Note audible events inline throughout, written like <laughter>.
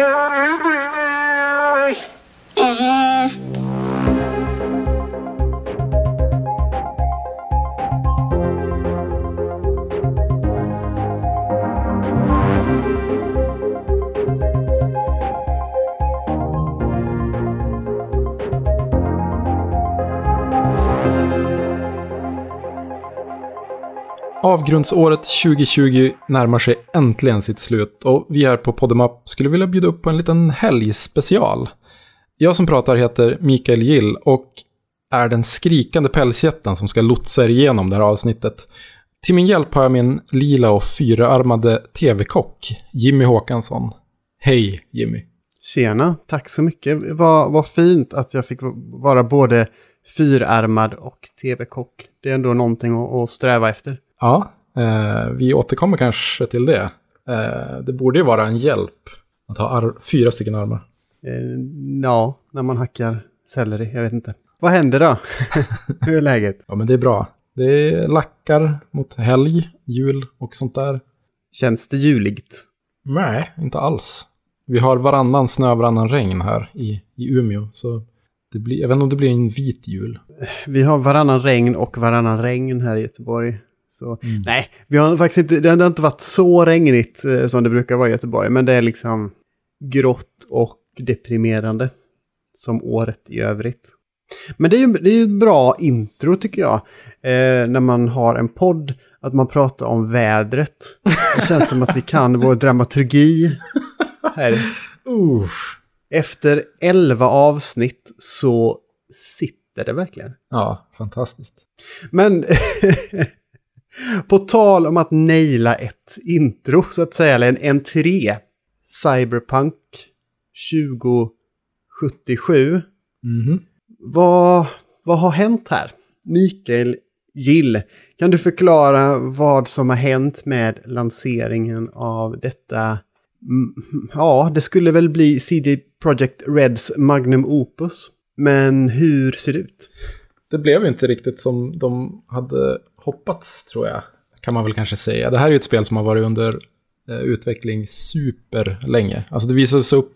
secure Avgrundsåret 2020 närmar sig äntligen sitt slut och vi här på Podemap skulle vilja bjuda upp på en liten helgspecial. Jag som pratar heter Mikael Gill och är den skrikande pälsjätten som ska lotsa er igenom det här avsnittet. Till min hjälp har jag min lila och fyraarmade tv-kock, Jimmy Håkansson. Hej Jimmy! Tjena, tack så mycket. Vad, vad fint att jag fick vara både fyrarmad och tv-kock. Det är ändå någonting att, att sträva efter. Ja, eh, vi återkommer kanske till det. Eh, det borde ju vara en hjälp att ha fyra stycken armar. Eh, ja, när man hackar selleri, jag vet inte. Vad händer då? <laughs> Hur är läget? Ja, men det är bra. Det är lackar mot helg, jul och sånt där. Känns det juligt? Nej, inte alls. Vi har varannan snö, varannan regn här i, i Umeå. Så det blir, jag vet inte om det blir en vit jul. Vi har varannan regn och varannan regn här i Göteborg. Så, mm. Nej, vi har faktiskt inte, det har inte varit så regnigt eh, som det brukar vara i Göteborg. Men det är liksom grått och deprimerande. Som året i övrigt. Men det är ju det är ett bra intro tycker jag. Eh, när man har en podd. Att man pratar om vädret. Det känns som att vi kan vår dramaturgi. Här. Uh. Efter elva avsnitt så sitter det verkligen. Ja, fantastiskt. Men <laughs> På tal om att naila ett intro, så att säga, eller en entré. Cyberpunk 2077. Mm. Vad, vad har hänt här? Mikael Gill, kan du förklara vad som har hänt med lanseringen av detta? Ja, det skulle väl bli CD Projekt Reds Magnum Opus. Men hur ser det ut? Det blev inte riktigt som de hade hoppats, tror jag. Kan man väl kanske säga. Det här är ju ett spel som har varit under eh, utveckling superlänge. Alltså det visades upp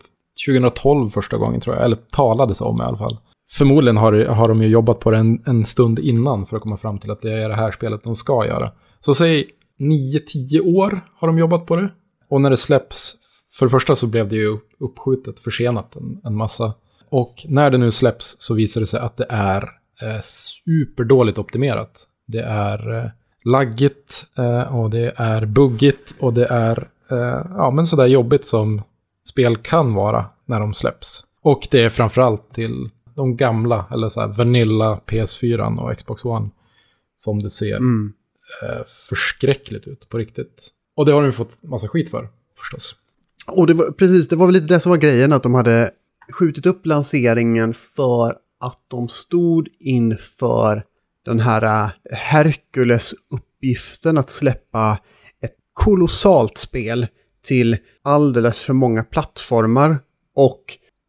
2012 första gången, tror jag. Eller talades om i alla fall. Förmodligen har, har de ju jobbat på det en, en stund innan för att komma fram till att det är det här spelet de ska göra. Så säg 9-10 år har de jobbat på det. Och när det släpps, för det första så blev det ju uppskjutet, försenat en, en massa. Och när det nu släpps så visar det sig att det är eh, superdåligt optimerat. Det är eh, laggigt eh, och det är buggigt och det är eh, ja, men sådär jobbigt som spel kan vara när de släpps. Och det är framförallt till de gamla, eller så här Vanilla PS4 och Xbox One, som det ser mm. förskräckligt ut på riktigt. Och det har de fått massa skit för, förstås. Och det var, precis, det var väl lite det som var grejen, att de hade skjutit upp lanseringen för att de stod inför den här äh, Herkules-uppgiften att släppa ett kolossalt spel till alldeles för många plattformar och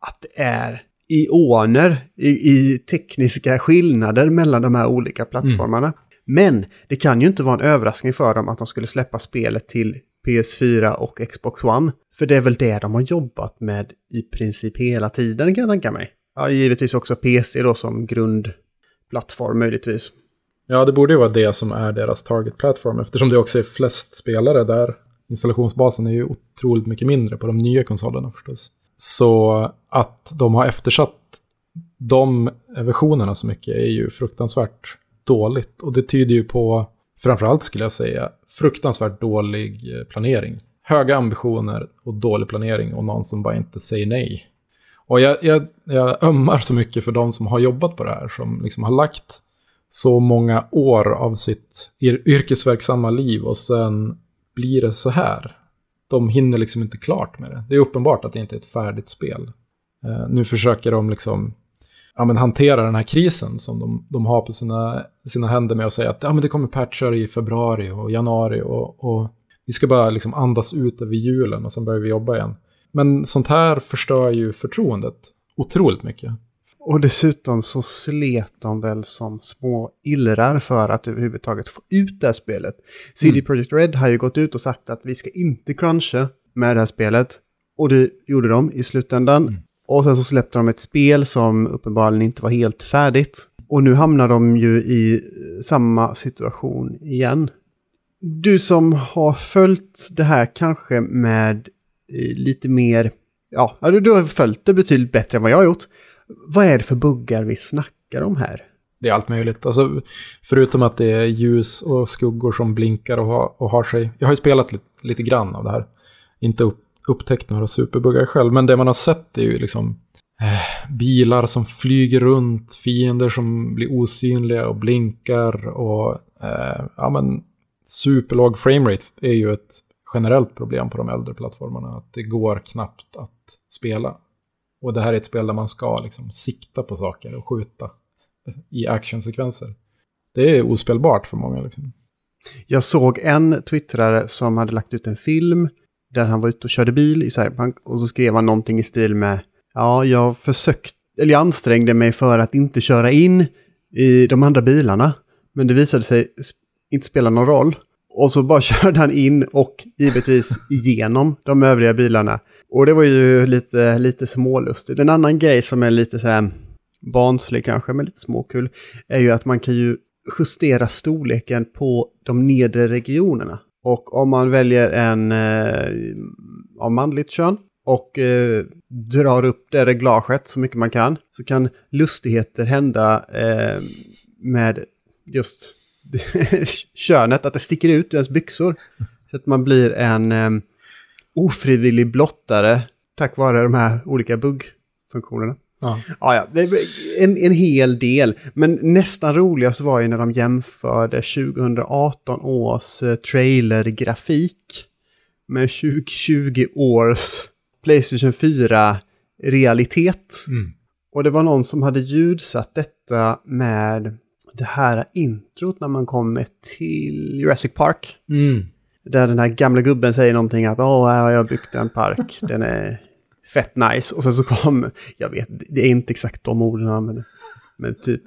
att det är ioner i, i tekniska skillnader mellan de här olika plattformarna. Mm. Men det kan ju inte vara en överraskning för dem att de skulle släppa spelet till PS4 och Xbox One. För det är väl det de har jobbat med i princip hela tiden kan jag tänka mig. Ja, givetvis också PC då som grund, plattform möjligtvis. Ja, det borde ju vara det som är deras target plattform eftersom det också är flest spelare där. Installationsbasen är ju otroligt mycket mindre på de nya konsolerna förstås. Så att de har eftersatt de versionerna så mycket är ju fruktansvärt dåligt. Och det tyder ju på, framförallt skulle jag säga, fruktansvärt dålig eh, planering. Höga ambitioner och dålig planering och någon som bara inte säger nej. Och jag, jag, jag ömmar så mycket för de som har jobbat på det här, som liksom har lagt så många år av sitt yrkesverksamma liv och sen blir det så här. De hinner liksom inte klart med det. Det är uppenbart att det inte är ett färdigt spel. Eh, nu försöker de liksom ja, men hantera den här krisen som de, de har på sina, sina händer med att säga att ja, men det kommer patchar i februari och januari och, och vi ska bara liksom andas ut över julen och sen börjar vi jobba igen. Men sånt här förstör ju förtroendet otroligt mycket. Och dessutom så slet de väl som små illrar för att överhuvudtaget få ut det här spelet. CD mm. Projekt Red har ju gått ut och sagt att vi ska inte cruncha med det här spelet. Och det gjorde de i slutändan. Mm. Och sen så släppte de ett spel som uppenbarligen inte var helt färdigt. Och nu hamnar de ju i samma situation igen. Du som har följt det här kanske med lite mer... Ja, du, du har följt det betydligt bättre än vad jag har gjort. Vad är det för buggar vi snackar om här? Det är allt möjligt. Alltså, förutom att det är ljus och skuggor som blinkar och har, och har sig. Jag har ju spelat lite, lite grann av det här. Inte upp, upptäckt några superbuggar själv, men det man har sett är ju liksom eh, bilar som flyger runt, fiender som blir osynliga och blinkar och eh, ja men superlåg framerate är ju ett generellt problem på de äldre plattformarna. Att det går knappt att spela. Och det här är ett spel där man ska liksom sikta på saker och skjuta i actionsekvenser. Det är ospelbart för många. Liksom. Jag såg en twittrare som hade lagt ut en film där han var ute och körde bil i Cyberpunk och så skrev han någonting i stil med Ja, jag försökte, eller jag ansträngde mig för att inte köra in i de andra bilarna. Men det visade sig sp- inte spela någon roll. Och så bara <laughs> körde han in och givetvis igenom de övriga bilarna. Och det var ju lite, lite smålustigt. En annan grej som är lite så här barnslig kanske, men lite småkul, är ju att man kan ju justera storleken på de nedre regionerna. Och om man väljer en eh, av manligt kön och eh, drar upp det reglaget så mycket man kan så kan lustigheter hända eh, med just <laughs> könet, att det sticker ut ur ens byxor. Så att man blir en eh, ofrivillig blottare tack vare de här olika buggfunktionerna. Ja. Ja, ja, en, en hel del. Men nästan roligast var ju när de jämförde 2018 års eh, trailergrafik med 2020 års Playstation 4-realitet. Mm. Och det var någon som hade ljudsatt detta med det här introt när man kommer till Jurassic Park. Mm. Där den här gamla gubben säger någonting att åh, här har jag byggt en park, <laughs> den är fett nice. Och sen så kom, jag vet, det är inte exakt de orden använder, men typ.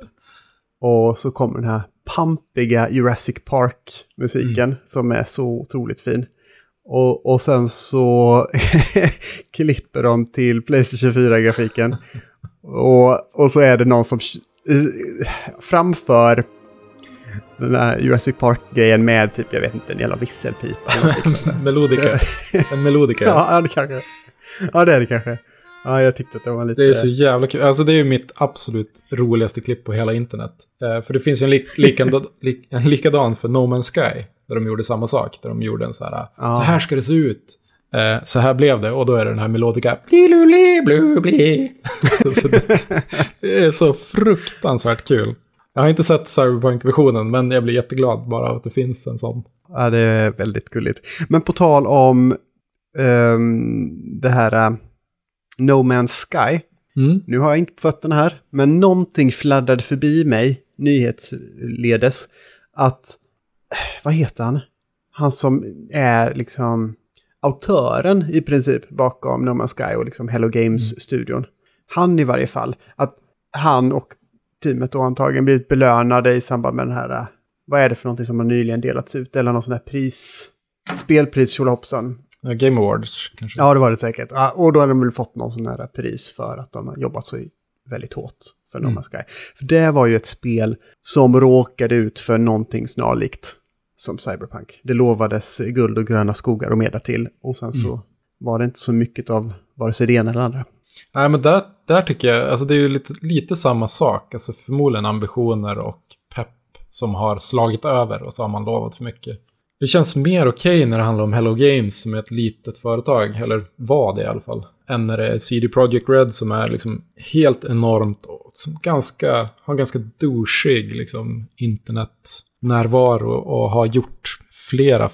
Och så kommer den här pampiga Jurassic Park-musiken som är så otroligt fin. Och, och sen så <laughs> klipper de till Playstation 4-grafiken. <laughs> Och, och så är det någon som framför den här Jurassic Park-grejen med typ, jag vet inte, en jävla visselpipa. <laughs> Melodika. En melodika. <laughs> ja, det kanske. Ja, det är det kanske. Ja, jag tyckte att det var lite... Det är så jävla kul. Alltså det är ju mitt absolut roligaste klipp på hela internet. Eh, för det finns ju en, lik, <laughs> likadan, lik, en likadan för No Man's Sky. Där de gjorde samma sak. Där de gjorde en så här, Ja. så här ska det se ut. Eh, så här blev det. Och då är det den här bli, bli. <laughs> så det, det är så fruktansvärt kul. Jag har inte sett Cyberpunk-versionen, men jag blir jätteglad bara av att det finns en sån. Ja, det är väldigt gulligt. Men på tal om ehm, det här eh, No Man's Sky. Mm. Nu har jag inte på fötterna här, men någonting fladdade förbi mig nyhetsledes. Att, eh, vad heter han? Han som är liksom autören i princip bakom No Man's Sky och liksom Hello Games-studion. Han i varje fall. Att han och teamet då antagligen blivit belönade i samband med den här, eh, vad är det för någonting som har nyligen delats ut? Eller någon sån här pris, spelpris tjolahoppsan. Game Awards kanske. Ja, det var det säkert. Och då har de väl fått någon sån här pris för att de har jobbat så väldigt hårt för No Mm. Man's Sky. För det var ju ett spel som råkade ut för någonting snarlikt som Cyberpunk. Det lovades guld och gröna skogar och mer till. Och sen så Mm. var det inte så mycket av vare sig det ena eller det andra. Nej, men där, där tycker jag, alltså det är ju lite, lite samma sak. Alltså förmodligen ambitioner och pepp som har slagit över och så har man lovat för mycket. Det känns mer okej när det handlar om Hello Games som är ett litet företag, eller var det i alla fall, än när det är CD Projekt Red som är liksom helt enormt och som ganska, har ganska douchig liksom, närvaro och har gjort flera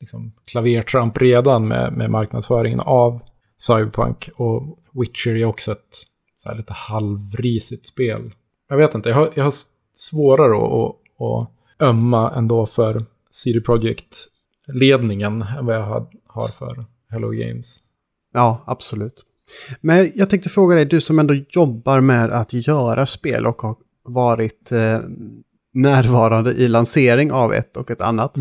liksom, klavertramp redan med, med marknadsföringen av Cyberpunk och Witcher är också ett så här lite halvrisigt spel. Jag vet inte, jag har, jag har svårare att, att, att ömma ändå för CD Projekt-ledningen än vad jag har, har för Hello Games. Ja, absolut. Men jag tänkte fråga dig, du som ändå jobbar med att göra spel och har varit eh, närvarande i lansering av ett och ett annat.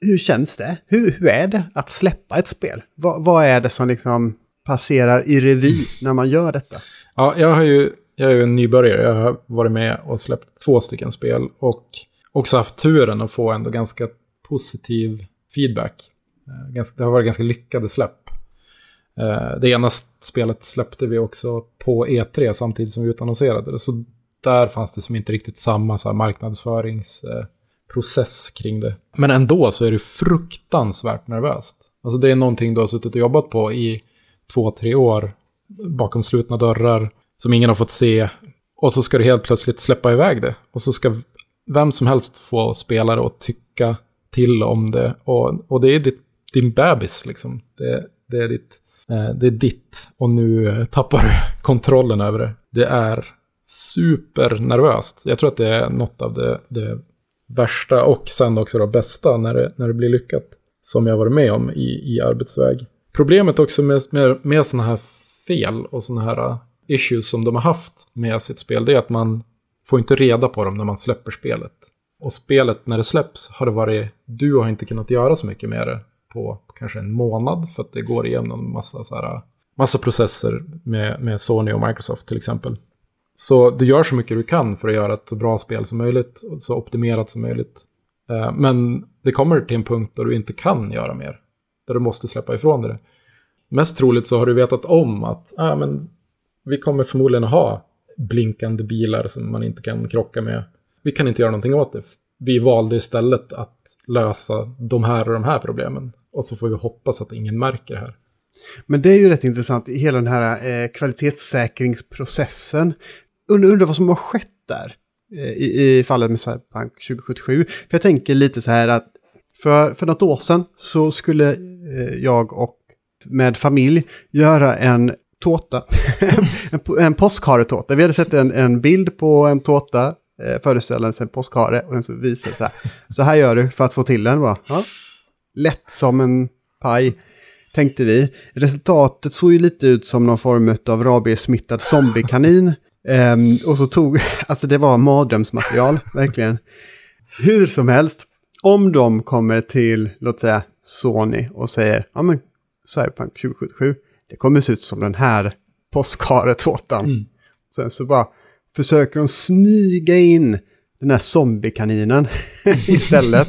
Hur känns det? Hur, hur är det att släppa ett spel? Vad, vad är det som liksom passerar i revy när man gör detta? Ja, jag har ju jag är ju en nybörjare. Jag har varit med och släppt två stycken spel och också haft turen att få ändå ganska positiv feedback. Eh, det har varit ganska lyckade släpp. Eh, det ena spelet släppte vi också på E3 samtidigt som vi utannonserade det. Så där fanns det som inte riktigt samma så här, marknadsföringsprocess kring det. Men ändå så är det fruktansvärt nervöst. Alltså det är någonting du har suttit och jobbat på i två, tre år bakom slutna dörrar som ingen har fått se. Och så ska du helt plötsligt släppa iväg det. Och så ska vem som helst få spelare att tycka till om det. Och, och det är ditt, din bebis liksom. Det, det, är ditt, eh, det är ditt. Och nu eh, tappar du <laughs> kontrollen över det. Det är supernervöst. Jag tror att det är något av det, det värsta och sen också det bästa när det, när det blir lyckat. Som jag varit med om i, i arbetsväg. Problemet också med, med, med sådana här fel och sådana här äh, issues som de har haft med sitt spel, det är att man får inte reda på dem när man släpper spelet. Och spelet, när det släpps, har det varit... Du har inte kunnat göra så mycket med det på kanske en månad, för att det går igenom en massa, så här, äh, massa processer med, med Sony och Microsoft till exempel. Så du gör så mycket du kan för att göra ett så bra spel som möjligt, så optimerat som möjligt. Eh, men det kommer till en punkt där du inte kan göra mer. Där du måste släppa ifrån dig det. Mest troligt så har du vetat om att ah, men vi kommer förmodligen ha blinkande bilar som man inte kan krocka med. Vi kan inte göra någonting åt det. Vi valde istället att lösa de här och de här problemen. Och så får vi hoppas att ingen märker det här. Men det är ju rätt intressant i hela den här eh, kvalitetssäkringsprocessen. Undrar, undrar vad som har skett där eh, i, i fallet med Cyberpunk 2077. För jag tänker lite så här att för, för något år sedan så skulle eh, jag och med familj göra en tårta. <laughs> en, en påskharetårta. Vi hade sett en, en bild på en tårta eh, föreställande en påskhare och sen så visade det så här. Så här gör du för att få till den. Va? Ja. Lätt som en paj, tänkte vi. Resultatet såg ju lite ut som någon form av rabiessmittad zombiekanin. Um, och så tog, <laughs> alltså det var mardrömsmaterial, <laughs> verkligen. Hur som helst, om de kommer till, låt säga, Sony och säger, ja men Cyberpunk 2077, det kommer se ut som den här påskharetårtan. Mm. Sen så bara försöker de smyga in den här zombiekaninen <laughs> istället.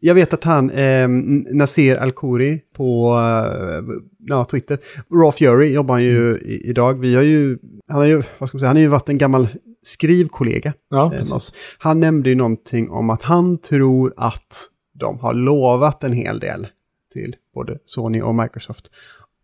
Jag vet att han, eh, Nasir Al-Khoury på eh, ja, Twitter, Raw Fury jobbar han ju mm. i, idag. Vi har ju, han har ju, vad ska man säga, han har ju varit en gammal skrivkollega. Ja, eh, precis. Han nämnde ju någonting om att han tror att de har lovat en hel del till både Sony och Microsoft.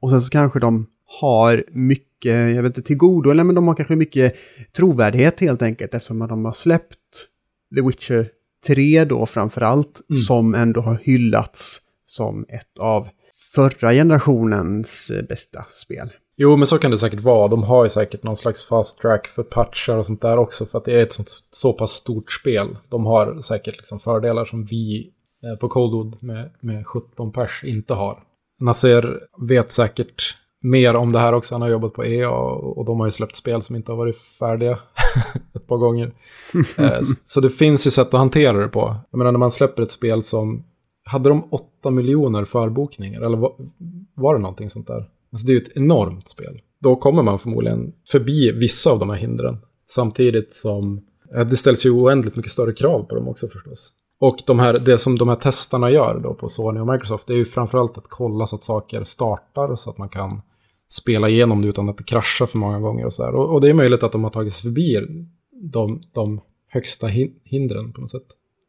Och sen så kanske de har mycket, jag vet inte, till godo, eller men de har kanske mycket trovärdighet helt enkelt eftersom de har släppt The Witcher 3 då framförallt, mm. som ändå har hyllats som ett av förra generationens bästa spel. Jo, men så kan det säkert vara. De har ju säkert någon slags fast track för patchar och sånt där också, för att det är ett sånt, så pass stort spel. De har säkert liksom fördelar som vi eh, på Coldwood med, med 17 pers inte har. Nasser vet säkert mer om det här också. Han har jobbat på EA och, och de har ju släppt spel som inte har varit färdiga <laughs> ett par gånger. <laughs> eh, så det finns ju sätt att hantera det på. Jag menar när man släpper ett spel som... Hade de 8 miljoner förbokningar? Eller var, var det någonting sånt där? Alltså det är ju ett enormt spel. Då kommer man förmodligen förbi vissa av de här hindren. Samtidigt som det ställs ju oändligt mycket större krav på dem också förstås. Och de här, det som de här testarna gör då på Sony och Microsoft, det är ju framförallt att kolla så att saker startar så att man kan spela igenom det utan att det kraschar för många gånger och så här. Och, och det är möjligt att de har tagit sig förbi de, de högsta hindren på något sätt.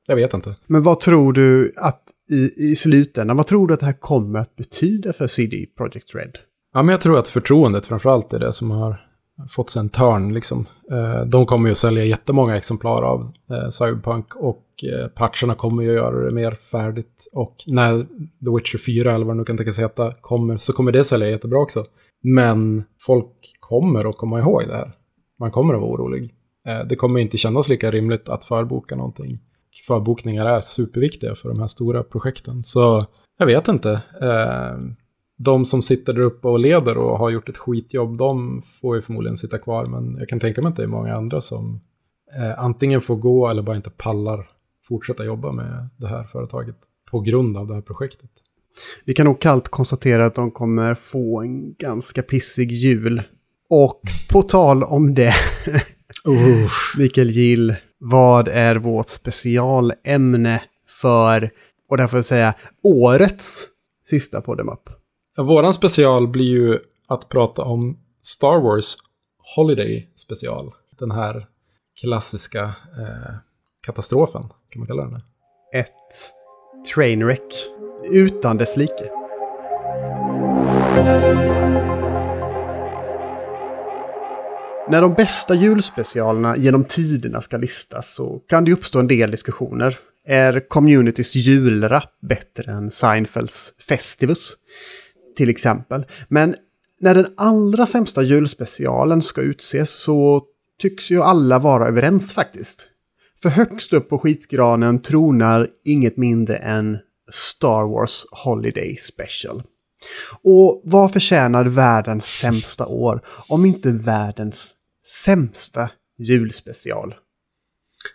Jag vet inte. Men vad tror du att i, i slutändan, vad tror du att det här kommer att betyda för CD Projekt Red? Ja, men jag tror att förtroendet framförallt är det som har fått sig en törn. Liksom. Eh, de kommer ju att sälja jättemånga exemplar av eh, Cyberpunk och eh, patcherna kommer ju att göra det mer färdigt. Och när The Witcher 4 eller vad det nu kan tänkas heta kommer så kommer det sälja jättebra också. Men folk kommer att komma ihåg det här. Man kommer att vara orolig. Det kommer inte kännas lika rimligt att förboka någonting. Förbokningar är superviktiga för de här stora projekten. Så jag vet inte de som sitter där uppe och leder och har gjort ett skitjobb, de får ju förmodligen sitta kvar. Men jag kan tänka mig att det är många andra som eh, antingen får gå eller bara inte pallar fortsätta jobba med det här företaget på grund av det här projektet. Vi kan nog kallt konstatera att de kommer få en ganska pissig jul. Och på tal om det, <laughs> Mikael Gill, vad är vårt specialämne för, och därför säga, årets sista poddemup? våran special blir ju att prata om Star Wars Holiday special. Den här klassiska eh, katastrofen, kan man kalla den. Ett trainwreck utan dess like. När de bästa julspecialerna genom tiderna ska listas så kan det uppstå en del diskussioner. Är communitys julrap bättre än Seinfelds Festivus? Till exempel. Men när den allra sämsta julspecialen ska utses så tycks ju alla vara överens faktiskt. För högst upp på skitgranen tronar inget mindre än Star Wars Holiday Special. Och vad förtjänar världens sämsta år om inte världens sämsta julspecial?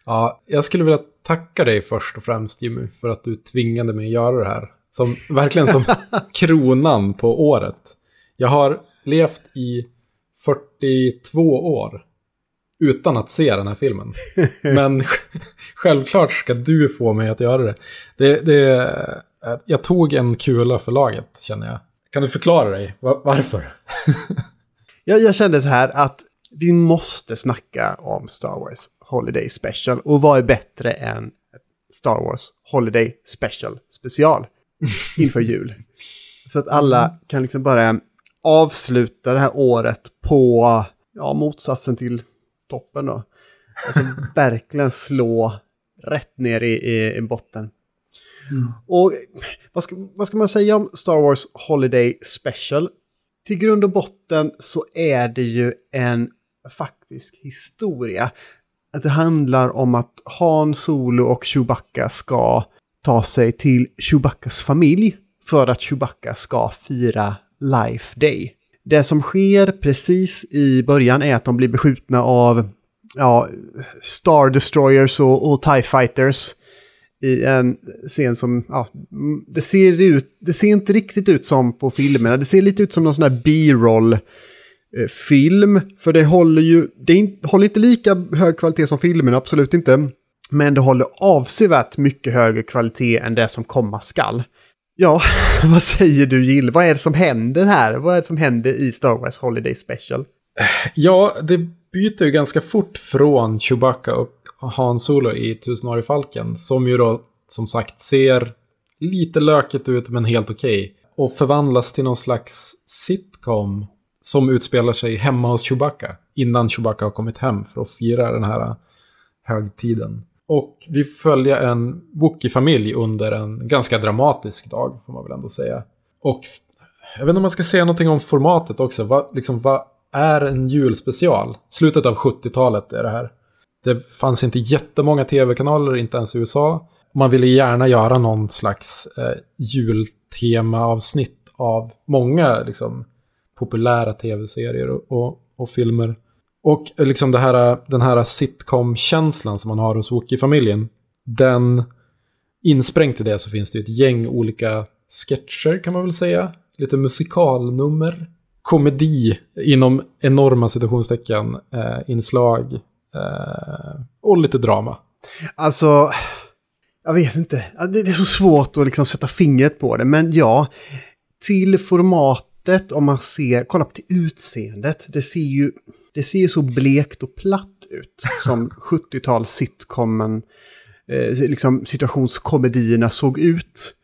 Ja, jag skulle vilja tacka dig först och främst Jimmy för att du tvingade mig att göra det här. Som, verkligen som <laughs> kronan på året. Jag har levt i 42 år utan att se den här filmen. <laughs> Men självklart ska du få mig att göra det. det, det jag tog en kula för laget, känner jag. Kan du förklara dig Va- varför? <laughs> Jag, jag kände så här att vi måste snacka om Star Wars Holiday Special. Och vad är bättre än Star Wars Holiday Special special <laughs> inför jul? Så att alla kan liksom bara avsluta det här året på ja, motsatsen till toppen då. Alltså <laughs> verkligen slå rätt ner i, i, i botten. Mm. Och vad ska, vad ska man säga om Star Wars Holiday Special? Till grund och botten så är det ju en faktisk historia. Att det handlar om att Han Solo och Chewbacca ska ta sig till Chewbaccas familj för att Chewbacca ska fira Life Day. Det som sker precis i början är att de blir beskjutna av ja, Star Destroyers och, och TIE Fighters i en scen som, ja, mm, det ser ut, det ser inte riktigt ut som på filmerna. Det ser lite ut som någon sån här B-roll-film. Eh, För det håller ju, det in, håller inte lika hög kvalitet som filmerna, absolut inte. Men det håller avsevärt mycket högre kvalitet än det som komma skall. Ja, <laughs> vad säger du Jill? Vad är det som händer här? Vad är det som händer i Star Wars Holiday Special? Ja, det byter ju ganska fort från Chewbacca och han Solo i Tusenårig Falken. Som ju då, som sagt, ser lite löket ut men helt okej. Och förvandlas till någon slags sitcom som utspelar sig hemma hos Chewbacca. Innan Chewbacca har kommit hem för att fira den här äh, högtiden. Och vi följer en Wookie-familj under en ganska dramatisk dag, får man väl ändå säga. Och jag vet inte om man ska säga någonting om formatet också. Vad, liksom, vad är en julspecial? Slutet av 70-talet är det här. Det fanns inte jättemånga tv-kanaler, inte ens i USA. Man ville gärna göra någon slags eh, jultema-avsnitt av många liksom, populära tv-serier och, och, och filmer. Och eh, liksom det här, den här sitcom-känslan som man har hos Wookie-familjen, den insprängt i det så finns det ett gäng olika sketcher kan man väl säga. Lite musikalnummer. Komedi inom enorma citationstecken, eh, inslag och lite drama. Alltså, jag vet inte. Det det är så svårt att liksom sätta fingret på det, men ja. Till formatet, om man ser, kolla på till utseendet, det ser ju, det ser ju så blekt och platt ut. <laughs> Som 70-tals sitcomen, eh, liksom situationskomedierna såg ut.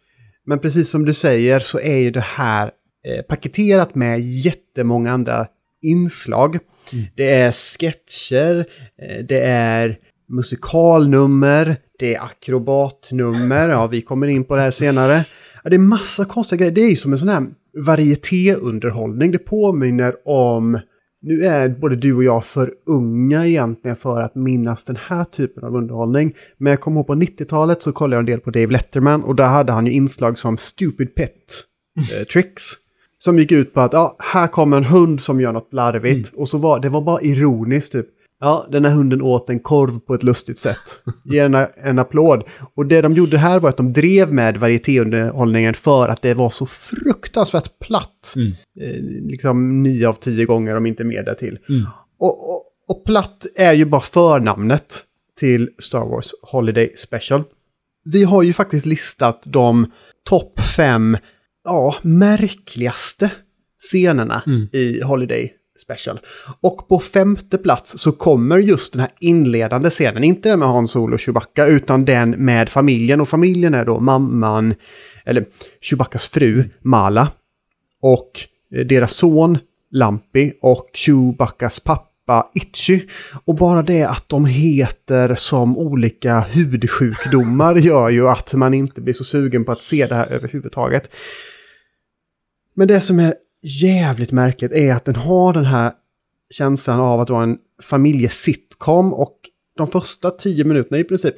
Men precis som du säger så är ju det här eh, paketerat med jättemånga andra inslag. Det är sketcher, eh, det är musikalnummer, det är akrobatnummer, ja vi kommer in på det här senare. Ja, det är massa konstiga grejer, det är ju som en sån här varietéunderhållning. Det påminner om, nu är både du och jag för unga egentligen för att minnas den här typen av underhållning. Men jag kommer ihåg på 90-talet så kollade jag en del på Dave Letterman och där hade han ju inslag som Stupid Pet eh, <laughs> Tricks. Som gick ut på att ja, här kommer en hund som gör något larvigt. Och så var det var bara ironiskt typ. Ja, den här hunden åt en korv på ett lustigt sätt. <laughs> Ge den en applåd. Och det de gjorde här var att de drev med varietéunderhållningen för att det var så fruktansvärt platt. Mm. Eh, liksom nio av tio gånger, om inte mer därtill. Mm. Och, och, och platt är ju bara förnamnet till Star Wars Holiday Special. Vi har ju faktiskt listat de topp fem ja, märkligaste scenerna Mm. i Holiday Special. Och på femte plats så kommer just den här inledande scenen, inte den med Han Solo och Chewbacca, utan den med familjen. Och familjen är då mamman, eller Chewbaccas fru, Mala, och eh, deras son, Lampi, och Chewbaccas pappa, Itchy. Och bara det att de heter som olika hudsjukdomar gör ju att man inte blir så sugen på att se det här överhuvudtaget. Men det som är jävligt märkligt är att den har den här känslan av att vara en familjesitcom och de första tio minuterna i princip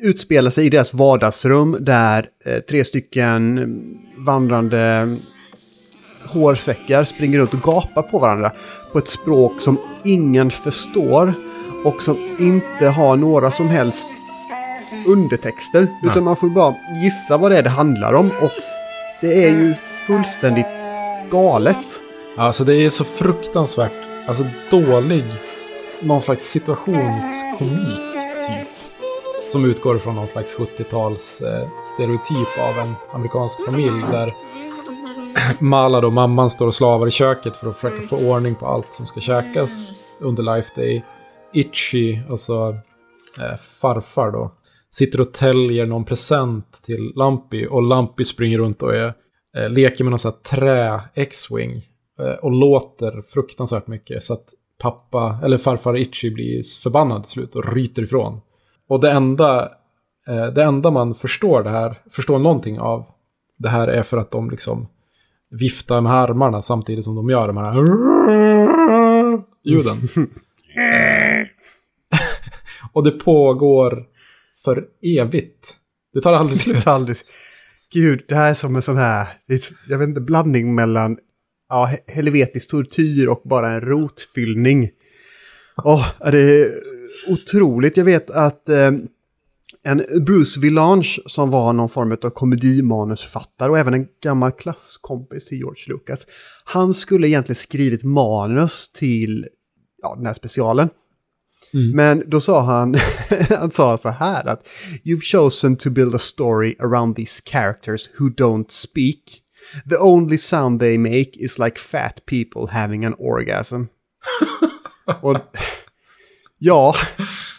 utspelar sig i deras vardagsrum där eh, tre stycken vandrande hårsäckar springer runt och gapar på varandra på ett språk som ingen förstår och som inte har några som helst undertexter. Utan man får bara gissa vad det är det handlar om och det är ju fullständigt galet. Alltså det är så fruktansvärt alltså, dålig, någon slags situationskomik typ. Som utgår från någon slags 70-tals eh, stereotyp av en amerikansk familj där <clears throat> Mala då, mamman, står och slavar i köket för att försöka få ordning på allt som ska käkas under Life Day. Itchy, alltså eh, farfar då, sitter och täljer någon present till Lampi och Lampi springer runt och är, eh, leker med någon sån här trä-X-Wing eh, och låter fruktansvärt mycket så att pappa, eller farfar Itchy blir förbannad till slut och ryter ifrån. Och det enda, eh, det enda man förstår det här, förstår någonting av det här är för att de liksom viftar med armarna samtidigt som de gör de här <laughs> ljuden. <laughs> och det pågår för evigt. Det tar aldrig Det slut. tar aldrig... Gud, det här är som en sån här, jag vet inte, blandning mellan ja, helvetisk tortyr och bara en rotfyllning. Åh, oh, det är otroligt. Jag vet att eh, en Bruce Villange som var någon form av komedimanusförfattare och även en gammal klasskompis till George Lucas. Han skulle egentligen skrivit manus till ja, den här specialen. Mm. Men då sa han, <laughs> han sa så här att You've chosen to build a story around these characters who don't speak. The only sound they make is like fat people having an orgasm. <laughs> Och ja,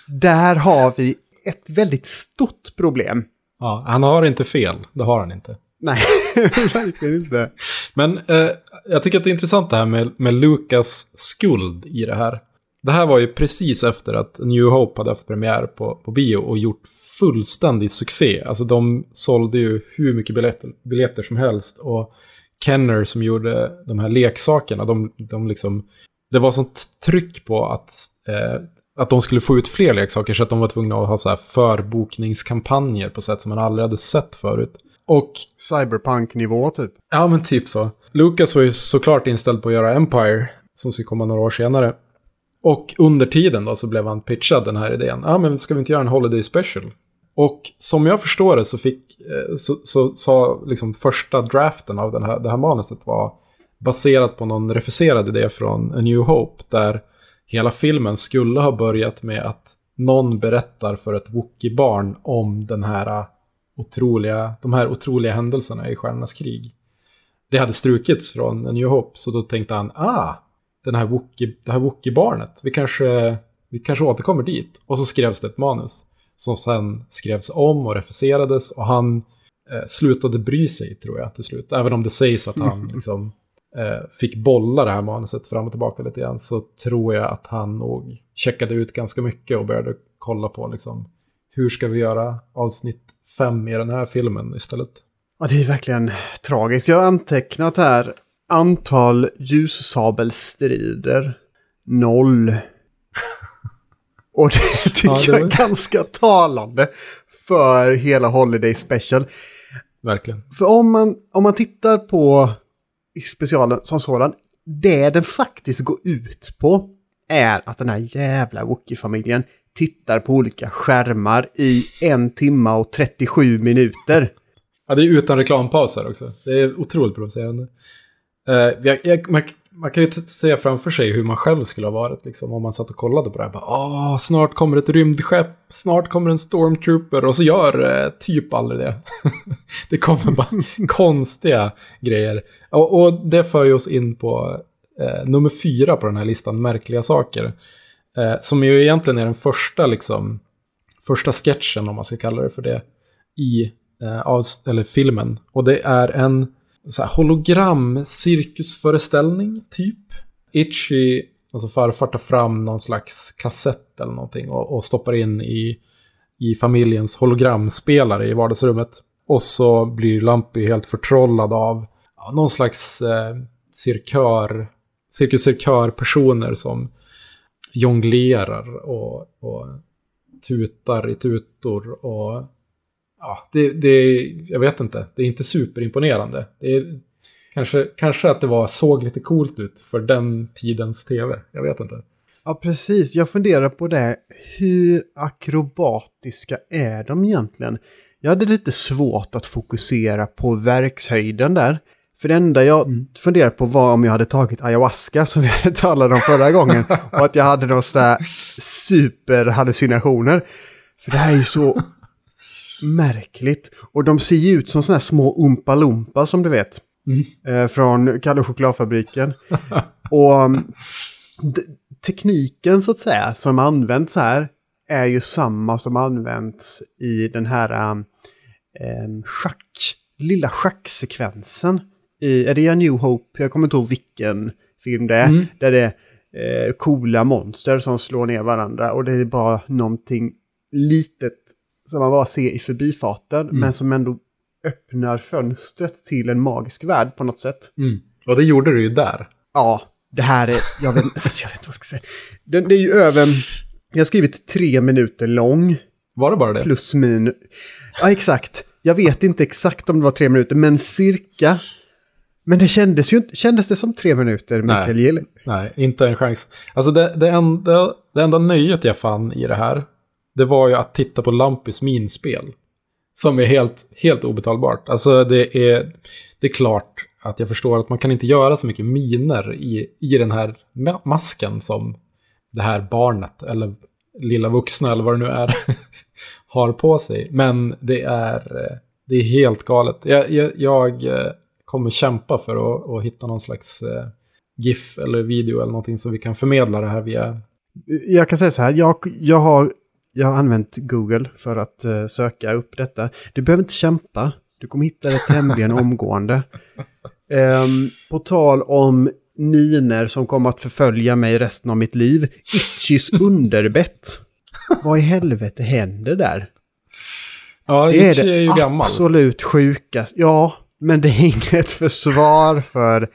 där har vi ett väldigt stort problem. Ja, han har inte fel, det har han inte. Nej, <laughs> verkligen inte. Men eh, jag tycker att det är intressant det här med, med Lucas skuld i det här. Det här var ju precis efter att New Hope hade haft premiär på, på bio och gjort fullständig succé. Alltså de sålde ju hur mycket biljetter, biljetter som helst. Och Kenner som gjorde de här leksakerna, de, de liksom... Det var sånt tryck på att, eh, att de skulle få ut fler leksaker så att de var tvungna att ha så här förbokningskampanjer på sätt som man aldrig hade sett förut. Och Cyberpunk-nivå typ. Ja, men typ så. Lucas var ju såklart inställd på att göra Empire, som skulle komma några år senare. Och under tiden då så blev han pitchad den här idén. Ja, men ska vi inte göra en Holiday Special? Och som jag förstår det så fick, eh, så, så sa liksom första draften av den här, det här manuset var baserat på någon refuserad idé från A New Hope, där hela filmen skulle ha börjat med att någon berättar för ett Wookie-barn om den här otroliga, de här otroliga händelserna i Stjärnornas krig. Det hade strukits från A New Hope, så då tänkte han, ah, den här Wookie, det här Wookie-barnet, vi kanske, vi kanske återkommer dit. Och så skrevs det ett manus som sen skrevs om och refuserades och han eh, slutade bry sig, tror jag, till slut. Även om det sägs att han <laughs> liksom, eh, fick bolla det här manuset fram och tillbaka lite grann, så tror jag att han nog checkade ut ganska mycket och började kolla på liksom, hur ska vi göra avsnitt fem i den här filmen istället. Ja, det är verkligen tragiskt. Jag har antecknat här antal ljussabelstrider. Noll. Och det <laughs> tycker Ja, det jag är ganska talande för hela Holiday Special. Verkligen. För om man, om man tittar på specialen som sådan, det den faktiskt går ut på är att den här jävla Wookie-familjen tittar på olika skärmar i en timme och 37 minuter. Ja, det är utan reklampauser också. Det är otroligt provocerande. Jag, jag, man, man, kan ju se framför sig hur man själv skulle ha varit liksom, om man satt och kollade på det här. Bara, Åh, snart kommer ett rymdskepp, snart kommer en stormtrooper och så gör uh, typ aldrig det. <laughs> det kommer bara <laughs> konstiga grejer. Och, och, det för ju oss in på uh, nummer fyra på den här listan, märkliga saker. som ju egentligen är den första, liksom, första sketchen, om man ska kalla det för det, i av, eller filmen. Och det är en så här hologram-cirkusföreställning, typ. Itchy, alltså farfar tar fram någon slags kassett eller någonting och, och stoppar in i, i familjens hologramspelare i vardagsrummet. Och så blir Lampy helt förtrollad av ja, någon slags eh, cirkör, cirkuscirkör-personer som jonglerar och, och tutar i tutor och ja, det, det, jag vet inte, det är inte superimponerande. Det är, kanske, kanske att det var, såg lite coolt ut för den tidens tv, jag vet inte. Ja, precis. Jag funderar på det. Hur akrobatiska är de egentligen? Jag hade lite svårt att fokusera på verkshöjden där. För det enda jag mm. funderade på var om jag hade tagit ayahuasca som vi talat om förra gången. <laughs> Och att jag hade några sådär superhallucinationer. För det här är ju så märkligt. Och de ser ju ut som sådana här små Umpa som du vet. Mm. Eh, från Kalle chokladfabriken. <laughs> och mm, tekniken så att säga som används här är ju samma som används i den här um, schack, lilla schacksekvensen. I, är det A New Hope? Jag kommer inte ihåg vilken film det är. Mm. Där det är eh, coola monster som slår ner varandra och det är bara någonting litet som man bara ser i förbifarten, mm. men som ändå öppnar fönstret till en magisk värld på något sätt. Mm. Och det gjorde du ju där. Ja, det här är, jag vet, alltså <laughs> jag vet inte vad jag ska säga. Det, det är ju över, jag har skrivit tre minuter lång. Var det bara det? Plus min. Ja, exakt. Jag vet inte exakt om det var tre minuter, men cirka. Men det kändes ju kändes det som tre minuter, Mikael Gill? Nej, inte en chans. Alltså det, det, enda, det enda nöjet jag fann i det här, det var ju att titta på Lampus minspel. Som är helt, helt obetalbart. Alltså det är, det är klart att jag förstår att man kan inte göra så mycket miner i, i den här masken som det här barnet, eller lilla vuxna eller vad det nu är, <laughs> har på sig. Men det är, det är helt galet. Jag, jag, jag eh, kommer kämpa för att, att hitta någon slags eh, GIF eller video eller någonting som vi kan förmedla det här via. Jag kan säga så här, jag, jag har jag har använt Google för att uh, söka upp detta. Du behöver inte kämpa. Du kommer hitta det tämligen <laughs> omgående. Um, på tal om miner som kommer att förfölja mig resten av mitt liv. Itchys <laughs> underbett. Vad i helvete händer där? Ja, det är, det är ju gammal. absolut sjukast. Ja, men det är inget försvar för...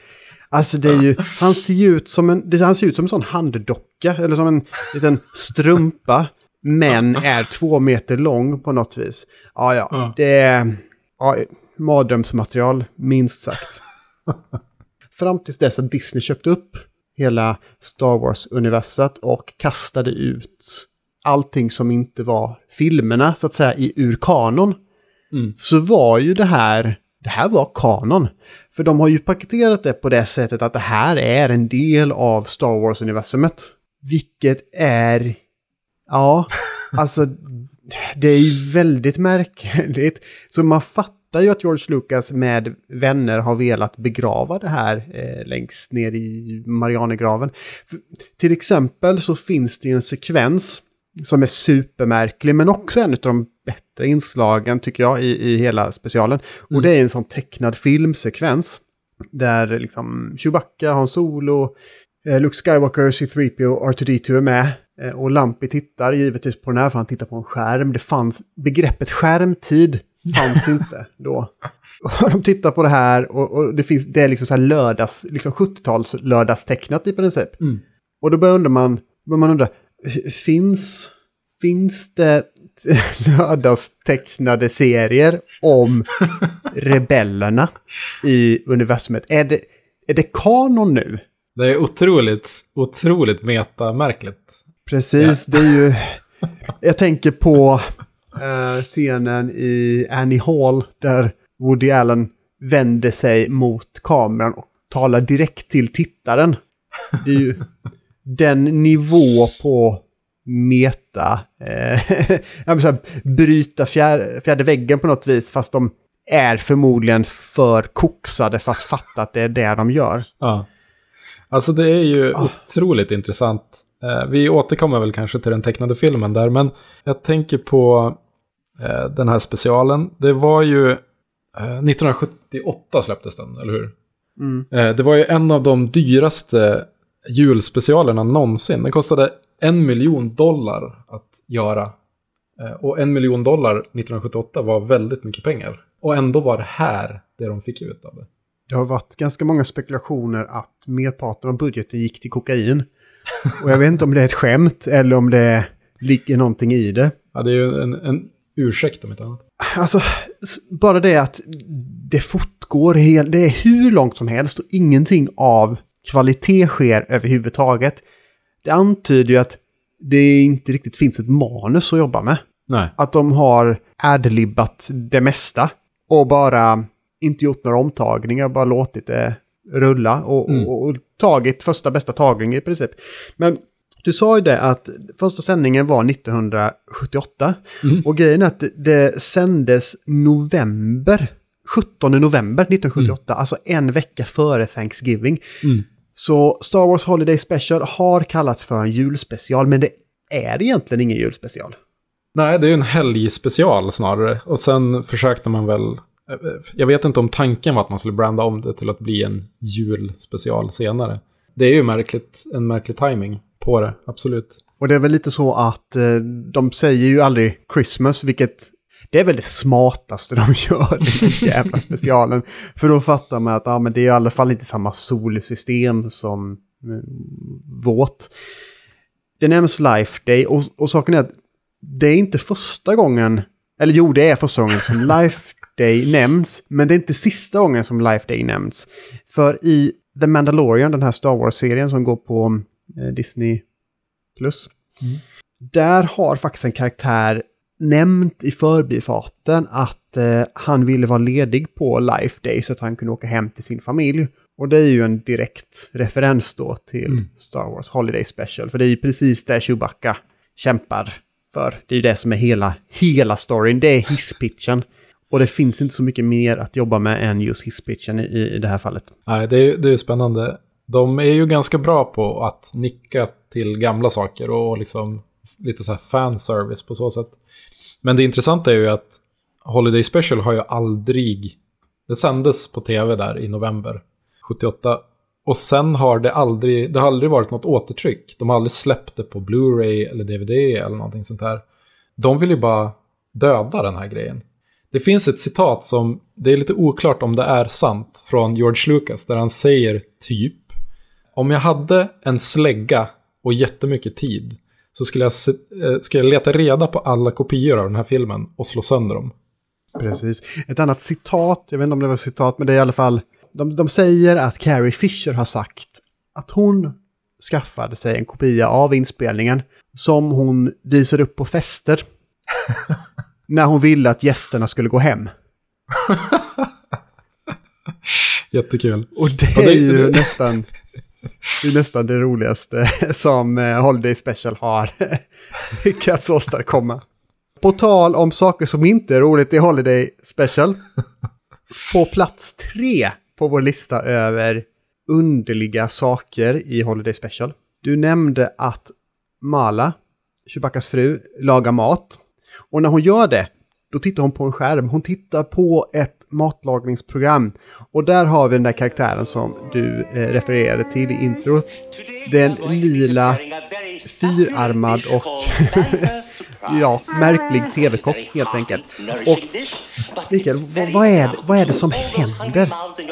Alltså det är ju, han ser ju ut som en, han ser ut som en sån handdocka, eller som en liten strumpa men är två meter lång på något vis. Ja, ja, ja. det är ja, mardrömsmaterial, minst sagt. <laughs> Fram tills dess att Disney köpte upp hela Star Wars-universat och kastade ut allting som inte var filmerna, så att säga, i ur kanon. Mm. Så var ju det här, det här var kanon. För de har ju paketerat det på det sättet att det här är en del av Star Wars-universumet. Vilket är Ja, alltså det är ju väldigt märkligt. Så man fattar ju att George Lucas med vänner har velat begrava det här eh, längst ner i Marianergraven. För, till exempel så finns det en sekvens som är supermärklig, men också en av de bättre inslagen tycker jag i, i hela specialen. Mm. Och det är en sån tecknad filmsekvens. Där liksom Chewbacca, Han Solo, eh, Luke Skywalker, C-3PO och R2D2 är med. Eh, och Lampi tittar givetvis på den här för han tittar på en skärm. Det fanns, begreppet skärmtid fanns <laughs> inte då. Och de tittar på det här och, och det, finns, det är liksom så här lördags, liksom 70-tals lördagstecknat i princip. Mm. Och då börjar man, börjar man undra, finns, finns det <laughs> lördagstecknade serier om <laughs> rebellerna i universumet? Är det, är det kanon nu? Det är otroligt, otroligt metamärkligt. Precis, det är ju... <laughs> Jag tänker på eh, scenen i Annie Hall där Woody Allen vänder sig mot kameran och talar direkt till tittaren. Det är ju den nivå på meta, eh, jag vill säga, bryta fjär, fjärde väggen på något vis, fast de är förmodligen för koksade för att fatta att det är det de gör. Ja. Alltså det är ju ah. otroligt intressant. Eh, vi återkommer väl kanske till den tecknade filmen där, men jag tänker på eh, den här specialen. Det var ju eh, 1978 släpptes den, eller hur? Mm. Eh, det var ju en av de dyraste julspecialerna någonsin. Den kostade en miljon dollar att göra. Eh, och en miljon dollar 1978 var väldigt mycket pengar. Och ändå var det här det de fick ut av det. Det har varit ganska många spekulationer att merparten av budgeten gick till kokain. Och jag vet inte om det är ett skämt eller om det ligger någonting i det. Ja, det är ju en, en ursäkt om inte annat. Alltså, bara det att det fortgår, det är hur långt som helst och ingenting av kvalitet sker överhuvudtaget. Det antyder ju att det inte riktigt finns ett manus att jobba med. Nej. Att de har adlibbat det mesta och bara inte gjort några omtagningar, bara låtit det rulla och, mm. och, och, tagit första bästa tagning i princip. Men du sa ju det att första sändningen var 1978 mm. och grejen är att det, sändes november 17 november 1978, mm. alltså en vecka före Thanksgiving. Mm. Så Star Wars Holiday Special har kallats för en julspecial, men det är egentligen ingen julspecial. Nej, det är ju en helgspecial snarare. Och sen försökte man väl... Jag vet inte om tanken var att man skulle branda om det till att bli en julspecial senare. Det är ju märkligt, en märklig timing på det, absolut. Och det är väl lite så att eh, de säger ju aldrig Christmas, vilket det är väl det smartaste de <laughs> gör, den jävla specialen. För då fattar man att ah, men det är i alla fall inte samma solsystem som eh, vårt. Det nämns Life Day och, och saken är att det är inte första gången, eller jo det är första gången som <laughs> Life Day nämns, men det är inte sista gången som Life Day nämns. För i The Mandalorian, den här Star Wars-serien som går på eh, Disney Plus, mm. där har faktiskt en karaktär nämnt i förbifarten att eh, han ville vara ledig på Life Day så att han kunde åka hem till sin familj. Och det är ju en direkt referens då till mm. Star Wars Holiday Special. För det är ju precis det Chewbacca kämpar för. Det är ju det som är hela, hela storyn. Det är hisspitchen. Och det finns inte så mycket mer att jobba med än just hisspitchen i, i det här fallet. Nej, det är, det är spännande. De är ju ganska bra på att nicka till gamla saker och liksom lite så här fanservice på så sätt. Men det intressanta är ju att Holiday Special har ju aldrig... Det sändes på tv där i november 78. Och sen har det aldrig, det har aldrig varit något återtryck. De har aldrig släppt det på Blu-ray eller DVD eller någonting sånt här. De vill ju bara döda den här grejen. Det finns ett citat som, det är lite oklart om det är sant, från George Lucas, där han säger typ Om jag hade en slägga och jättemycket tid så skulle jag, se, eh, skulle jag leta reda på alla kopior av den här filmen och slå sönder dem. Precis. Ett annat citat, jag vet inte om det var citat, men det är i alla fall, de, de säger att Carrie Fisher har sagt att hon skaffade sig en kopia av inspelningen som hon visade upp på fester. <laughs> när hon ville att gästerna skulle gå hem. <laughs> Jättekul. Och det är ju nästan det är nästan det roligaste <laughs> som eh, Holiday Special har <laughs> lyckats åstadkomma. På tal om saker som inte är roligt i Holiday Special. På plats tre på vår lista över underliga saker i Holiday Special. Du nämnde att Mala, Chewbaccas fru, lagar mat. Och när hon gör det, då tittar hon på en skärm. Hon tittar på ett matlagningsprogram. Och där har vi den där karaktären som du eh, refererade till i introt. Den lila, fyrarmad och <laughs> ja, märklig tv-kock helt enkelt. Och Mikael, vad, vad, är, vad är det som händer?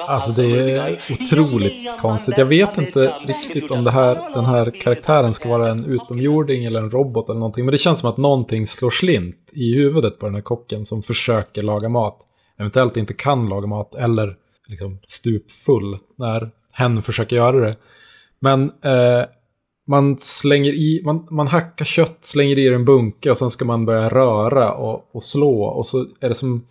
Alltså det är otroligt konstigt. Jag vet inte riktigt om det här, den här karaktären ska vara en utomjording eller en robot eller någonting. Men det känns som att någonting slår slint i huvudet på den här kocken som försöker laga mat eventuellt inte kan laga mat eller liksom stupfull när hen försöker göra det. Men eh, man slänger i, man, man hackar kött, slänger i en bunke och sen ska man börja röra och, och slå. Och så är det som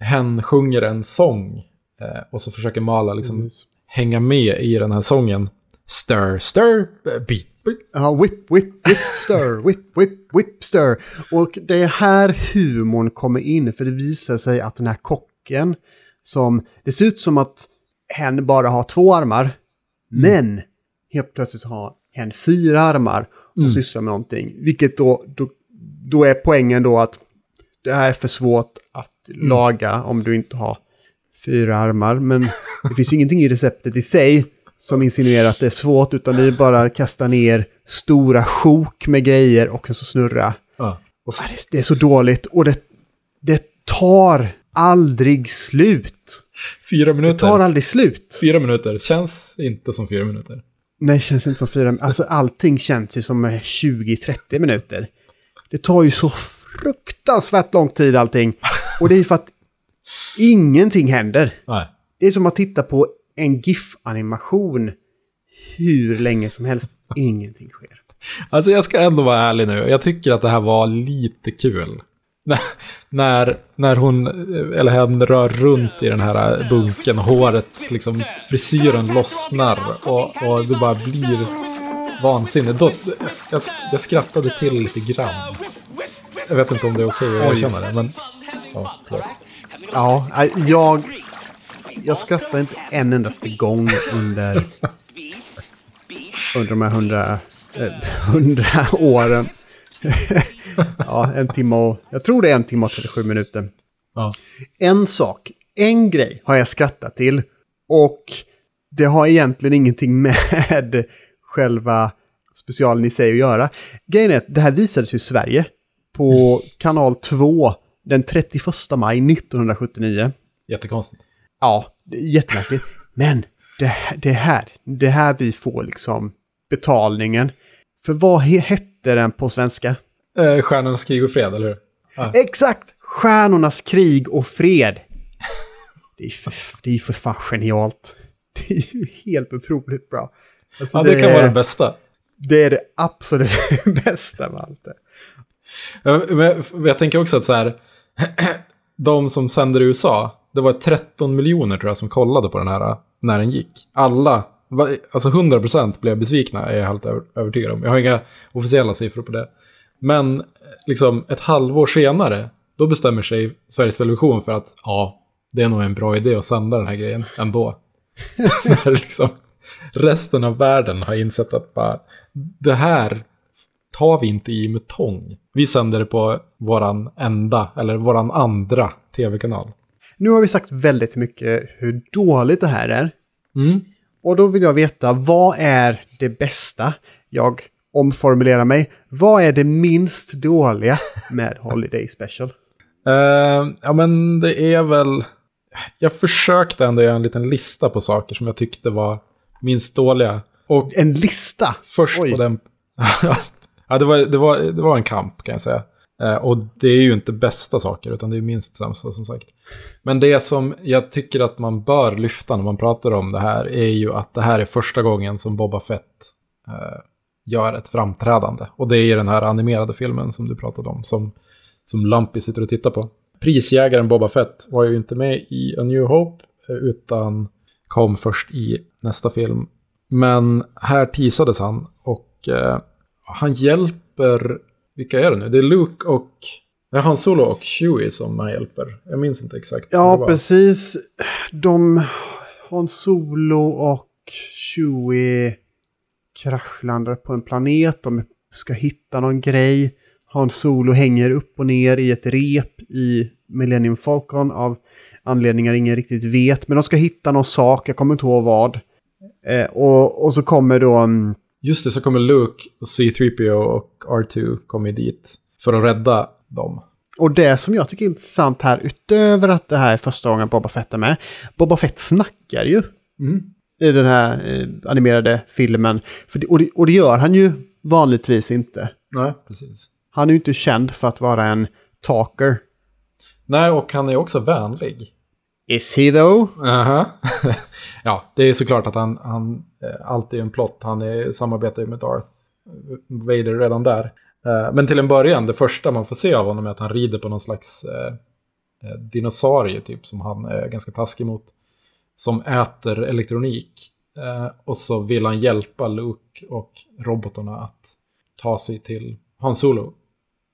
hen sjunger en sång. Eh, och så försöker Mala liksom Mm. hänga med i den här sången. Stir, stir, beat. Ja, whip, whip, whip, stir, <laughs> whip, whip, whip, stir. Och det är här humorn kommer in, för det visar sig att den här kocken, som det ser ut som att hen bara har två armar, men helt plötsligt har hen fyra armar och Mm. sysslar med någonting. Vilket då, då, då är poängen då att det här är för svårt att laga om du inte har fyra armar. Men det finns ju ingenting i receptet i sig som insinuerar att det är svårt, utan det är bara att kasta ner stora sjok med grejer och så snurra. Ja. Och så, det- är så dåligt och det, det tar aldrig slut. fyra Det tar minuter. aldrig slut. Fyra minuter. Känns inte som fyra minuter. Nej, känns inte som fyra Alltså allting känns ju som 20-30 minuter. Det tar ju så fruktansvärt lång tid allting. Och det är ju för att ingenting händer. Nej. Det är som att titta på en GIF-animation hur länge som helst. Ingenting sker. Alltså jag ska ändå vara ärlig nu. Jag tycker att det här var lite kul. När- när, hon, eller hen rör runt i den här bunken, håret, liksom frisyren lossnar och, och det bara blir vansinne. Då, jag, jag skrattade till lite grann. Jag vet inte om det är okej att Oj. erkänna det, men... Ja, förlåt. Ja, jag, jag skrattar inte en endaste gång under, under de här hundra, eh, hundra åren. <laughs> ja, en timme och... Jag tror det är en timme och 37 minuter. Ja. En sak, en grej har jag skrattat till. Och det har egentligen ingenting med <laughs> själva specialen i sig att göra. Grejen är att det här visades ju i Sverige på <laughs> kanal 2 den 31 maj 1979. Jättekonstigt. Ja, det är jättemärkligt. Men det, det här, det här vi får liksom betalningen. För vad he- hette den på svenska? Eh, Stjärnornas krig och fred, eller hur? Ja. Exakt! Stjärnornas krig och fred. Det är för, det är för fan genialt. Det är ju helt otroligt bra. Alltså, Ja, det kan vara det bästa. det är det absolut <laughs> bästa med allt det. Ja, men Jag tänker också att så här, <clears throat> de som sänder i USA, det var 13 miljoner tror jag som kollade på den här eh, när den gick. Alla, alltså 100% blev besvikna är jag helt övertygad om. Jag har inga officiella siffror på det. Men eh, liksom ett halvår senare, då bestämmer sig Sveriges Television för att ja, det är nog en bra idé att sända den här grejen ändå. <laughs> När liksom resten av världen har insett att bara, det här tar vi inte i med tång. Vi sänder det på våran enda, eller våran andra tv-kanal. Nu har vi sagt väldigt mycket hur dåligt det här är. Mm. Och då vill jag veta, vad är det bästa? Jag omformulerar mig. Vad är det minst dåliga med Holiday Special? Eh, ja, men det är väl... Jag försökte ändå göra en liten lista på saker som jag tyckte var minst dåliga. Och En lista! först Oj. på den... <laughs> ja, det var, det, var, det var en kamp kan jag säga. Eh, och det är ju inte bästa saker, utan det är minst sämsta som sagt. Men det som jag tycker att man bör lyfta när man pratar om det här är ju att det här är första gången som Boba Fett eh, gör ett framträdande. Och det är ju den här animerade filmen som du pratade om, som, som Lumpy sitter och tittar på. Prisjägaren Boba Fett var ju inte med i A New Hope, eh, utan kom först i nästa film. Men här teasades han och eh, han hjälper, vilka är det nu? Det är Luke och, ja, Han Solo och Chewie som han hjälper. Jag minns inte exakt. Ja, var. precis. De... Han Solo och Chewie kraschlandar på en planet. De ska hitta någon grej. Han Solo hänger upp och ner i ett rep i Millennium Falcon av anledningar ingen riktigt vet. Men de ska hitta någon sak, jag kommer inte ihåg vad. Eh, och, och så kommer då... mm, Just det, så kommer Luke och C-3PO och R2 kommer dit för att rädda dem. Och det som jag tycker är intressant här, utöver att det här är första gången Boba Fett är med. Boba Fett snackar ju Mm. i den här eh, animerade filmen. Det, och, det, och det gör han ju vanligtvis inte. Nej, precis. Han är ju inte känd för att vara en talker. Nej, och han är också vänlig. Is he though? Aha. <laughs> ja, det är såklart att han, han Eh, allt är ju en plott. Han är, samarbetar ju med Darth Vader redan där. Eh, men till en början, det första man får se av honom är att han rider på någon slags eh, eh, dinosaurie typ som han är ganska taskig mot. Som äter elektronik. Eh, och så vill han hjälpa Luke och robotarna att ta sig till Han Solo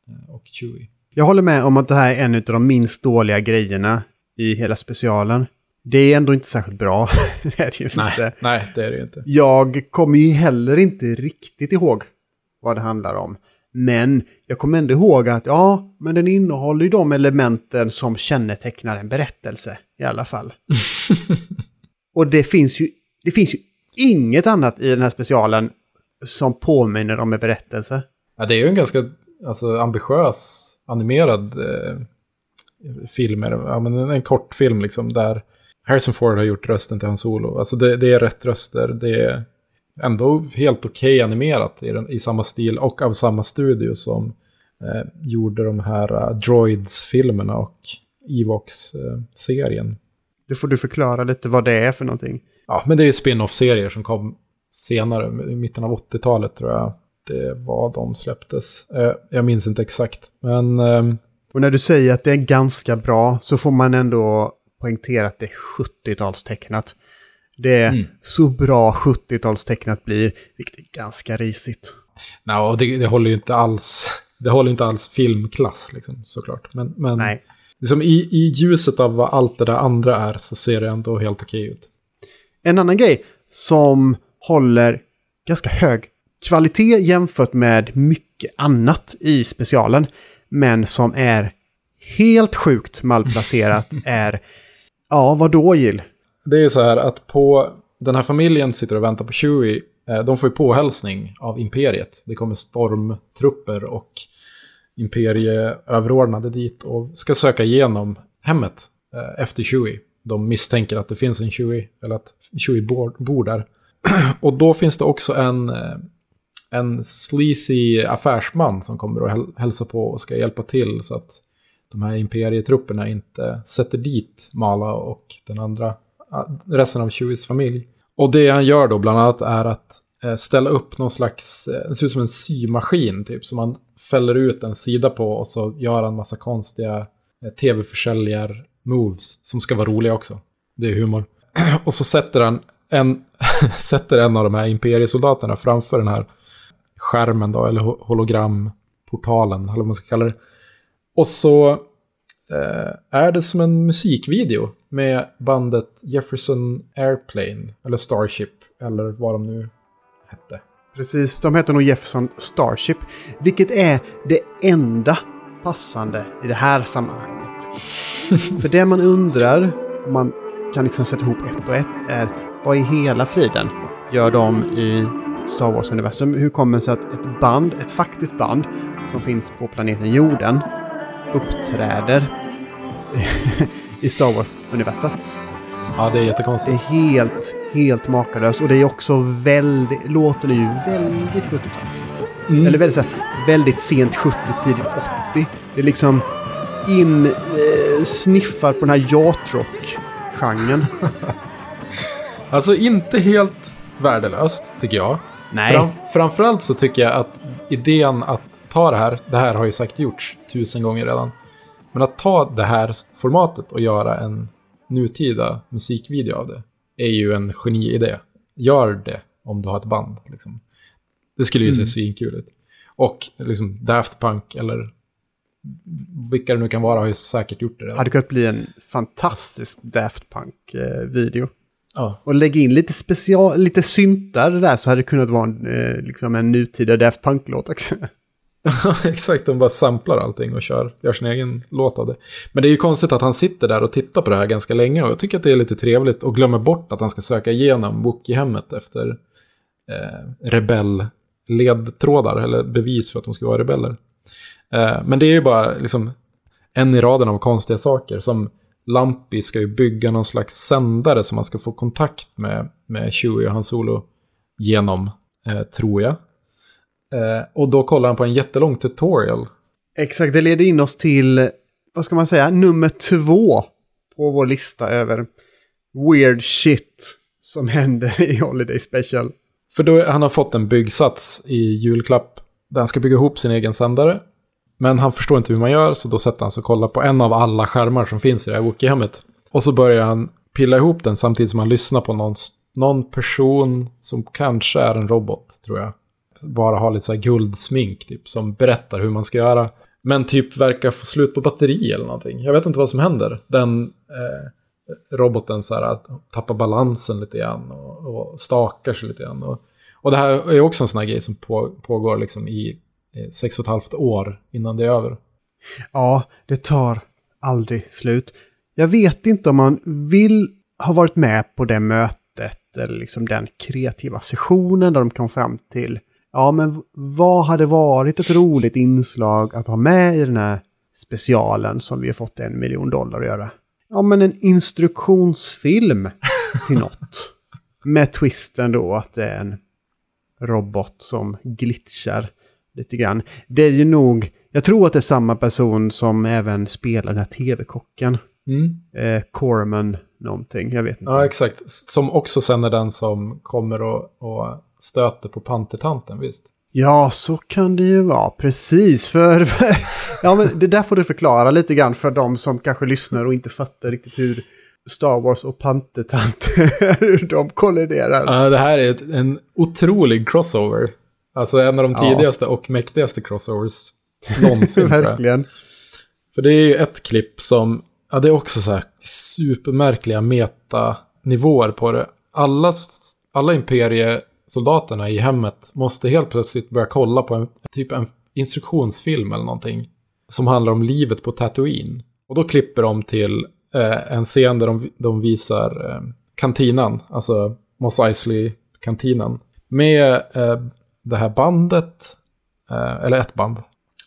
eh, och Chewie. Jag håller med om att det här är en av de minst dåliga grejerna i hela specialen. Det är ändå inte särskilt bra. <laughs> det är det Nej, inte. nej, det är det inte. Jag kommer ju heller inte riktigt ihåg vad det handlar om. Men jag kommer ändå ihåg att ja, men den innehåller ju de elementen som kännetecknar en berättelse i alla fall. <laughs> Och det finns ju, det finns ju inget annat i den här specialen som påminner om en berättelse. Ja, det är ju en ganska alltså, ambitiös animerad eh, film. Ja, men en, en kort film liksom där Harrison Ford har gjort rösten till hans solo. Alltså det, det är rätt röster. Det är ändå helt okej animerat i, den, i samma stil och av samma studio som eh, gjorde de här uh, Droids-filmerna och Evox-serien. Det får du förklara lite vad det är för någonting. Ja, men det är spin-off-serier som kom senare, i mitten av 80-talet tror jag. Det var de släpptes. Eh, jag minns inte exakt, men... ehm, Och när du säger att det är ganska bra så får man ändå poängtera att det är 70-talstecknat. Det är Mm. så bra 70-talstecknat blir, vilket är ganska risigt. Nej, och det, det håller ju inte alls... Det håller inte alls filmklass, liksom, såklart. Men, men Nej. liksom i, i ljuset av vad allt det där andra är så ser det ändå helt okej ut. En annan grej som håller ganska hög kvalitet jämfört med mycket annat i specialen, men som är helt sjukt malplacerat <laughs> är, ja, vad då Jill? Det är ju så här att på... Den här familjen sitter och väntar på Chewie. Eh, de får ju påhälsning av Imperiet. Det kommer stormtrupper och imperieöverordnade dit och ska söka igenom hemmet eh, efter Chewie. De misstänker att det finns en Chewie, eller att Chewie bor, bor där. <clears throat> och då finns det också en, eh, en sleazy affärsman som kommer och häl- hälsa på och ska hjälpa till så att de här imperietrupperna inte sätter dit Mala och den andra, resten av Chewies familj. Och det han gör då bland annat är att eh, ställa upp någon slags, eh, det ser ut som en symaskin typ, som man fäller ut en sida på och så gör han massa konstiga eh, tv-försäljar-moves som ska vara roliga också. Det är humor. <clears throat> och så sätter han en, <laughs> sätter en av de här imperiesoldaterna framför den här skärmen då, eller hologramportalen, eller vad man ska kalla det. Och så eh, är det som en musikvideo med bandet Jefferson Airplane, eller Starship, eller vad de nu hette. Precis, de heter nog Jefferson Starship, vilket är det enda passande i det här sammanhanget. <laughs> För det man undrar, om man kan liksom sätta ihop ett och ett, är vad i hela friden gör de i Star Wars-universum? Hur kommer det sig att ett band, ett faktiskt band, som finns på planeten jorden, uppträder i Star Wars-universat? Ja, det är Det jättekonstigt. är helt, helt makalöst. Och det är också väldigt, låten är ju väldigt 70-tal. Mm. Eller väldigt, så här, väldigt sent 70, tidigt 80. Det är liksom in, eh, sniffar på den här yacht rock-genren. <laughs> Alltså inte helt värdelöst, tycker jag. Nej. Fram, framförallt så tycker jag att idén att ta det här, det här har ju sagt gjorts tusen gånger redan, men att ta det här formatet och göra en nutida musikvideo av det är ju en geniidé. Gör det om du har ett band. Liksom. Det skulle ju se svinkul ut. Och liksom Daft Punk eller vilka det nu kan vara har ju säkert gjort det redan. hade kunnat bli en fantastisk Daft Punk-video. Ja. Och lägga in lite special, lite syntar där så hade det kunnat vara en, eh, liksom en nutida Daft Punk-låt också. <laughs> <laughs> Exakt, de bara samplar allting och kör, gör sin egen låt av det. Men det är ju konstigt att han sitter där och tittar på det här ganska länge och jag tycker att det är lite trevligt och glömmer bort att han ska söka igenom Wookie-hemmet efter eh, rebell-ledtrådar eller bevis för att de ska vara rebeller. Eh, men det är ju bara liksom en i raden av konstiga saker som Lampi ska ju bygga någon slags sändare som man ska få kontakt med, med Chewie och Han Solo genom, eh, tror jag. Eh, och då kollar han på en jättelång tutorial. Exakt, det leder in oss till, vad ska man säga, nummer två på vår lista över weird shit som händer i Holiday Special. För då, han har fått en byggsats i julklapp där han ska bygga ihop sin egen sändare. Men han förstår inte hur man gör, så då sätter han sig och kollar på en av alla skärmar som finns i det här Wookie-hemmet. Och så börjar han pilla ihop den samtidigt som han lyssnar på någon, någon person som kanske är en robot, tror jag. Bara har lite så här guldsmink, typ, som berättar hur man ska göra. Men typ verkar få slut på batteri eller någonting. Jag vet inte vad som händer. Den eh, roboten så här, tappar balansen lite grann och, och stakar sig lite grann. Och, och det här är också en sån här grej som på, pågår liksom i eh, sex och ett halvt år innan det är över. Ja, det tar aldrig slut. Jag vet inte om man vill ha varit med på det mötet eller liksom den kreativa sessionen där de kom fram till ja, men vad hade varit ett roligt inslag att ha med i den här specialen som vi har fått en miljon dollar att göra? Ja, men en instruktionsfilm till något. <laughs> Med twisten då att det är en robot som glitchar lite grann. Det är ju nog, jag tror att det är samma person som även spelar den här tv-kocken. Mm. Eh, Corman någonting, jag vet inte. Ja, exakt. Som också sen är den som kommer och, och stöter på pantertanten, visst? Ja, så kan det ju vara. Precis, för... ja, men det där får du förklara lite grann för de som kanske lyssnar och inte fattar riktigt hur Star Wars och pantertanter, hur <laughs> de kolliderar. Ja, det här är ett, en otrolig crossover. Alltså en av de tidigaste ja. och mäktigaste crossovers någonsin. <laughs> Verkligen. För det är ju ett klipp som, ja det är också så här supermärkliga metanivåer på det. Alla, alla soldaterna i hemmet måste helt plötsligt börja kolla på en typ en instruktionsfilm eller någonting. Som handlar om livet på Tatooine. Och då klipper de till eh, en scen där de, de visar eh, kantinan, alltså Moss Eisley-kantinan. Med eh, det här bandet, eh, eller ett band,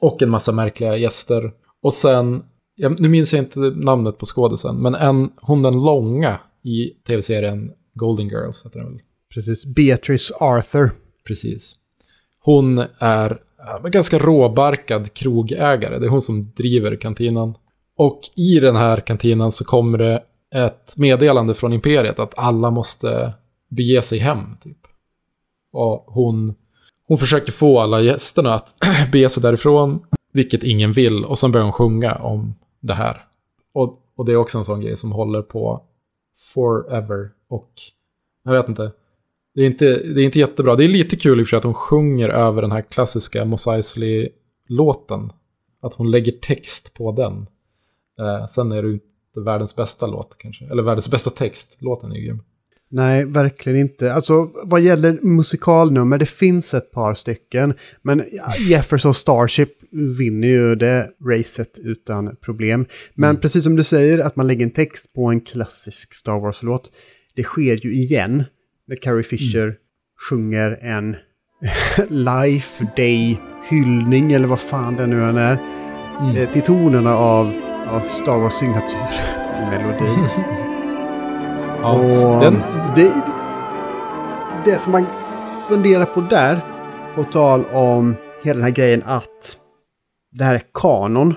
och en massa märkliga gäster. Och sen, jag, nu minns jag inte namnet på skådisen, men en, hon den långa i tv-serien Golden Girls heter den väl? Precis, Beatrice Arthur. Precis. Hon är eh, en ganska råbarkad krogägare. Det är hon som driver kantinen. Och i den här kantinen så kommer det ett meddelande från Imperiet att alla måste bege sig hem. Typ. Och hon, hon försöker få alla gästerna att <clears throat> bege sig därifrån, vilket ingen vill. Och sen börjar hon sjunga om det här. Och, och det är också en sån grej som håller på forever. Och jag vet inte. Det är inte, det är inte jättebra. Det är lite kul i och för sig att hon sjunger över den här klassiska Mos Eisley-låten. Att hon lägger text på den. Eh, sen är det inte världens bästa låt kanske. Eller världens bästa text. Låten är ju grym. Nej, verkligen inte. Alltså, vad gäller musikalnummer, det finns ett par stycken. Men Jefferson Starship vinner ju det racet utan problem. Men mm. precis som du säger, att man lägger en text på en klassisk Star Wars-låt. Det sker ju igen. När Carrie Fisher mm. sjunger en <laughs> Life Day-hyllning, eller vad fan det nu än är. Mm. Eh, till tonerna av av Star Wars signaturmelodi. <laughs> ja, och den... det, det som man funderar på där, på tal om hela den här grejen att det här är kanon.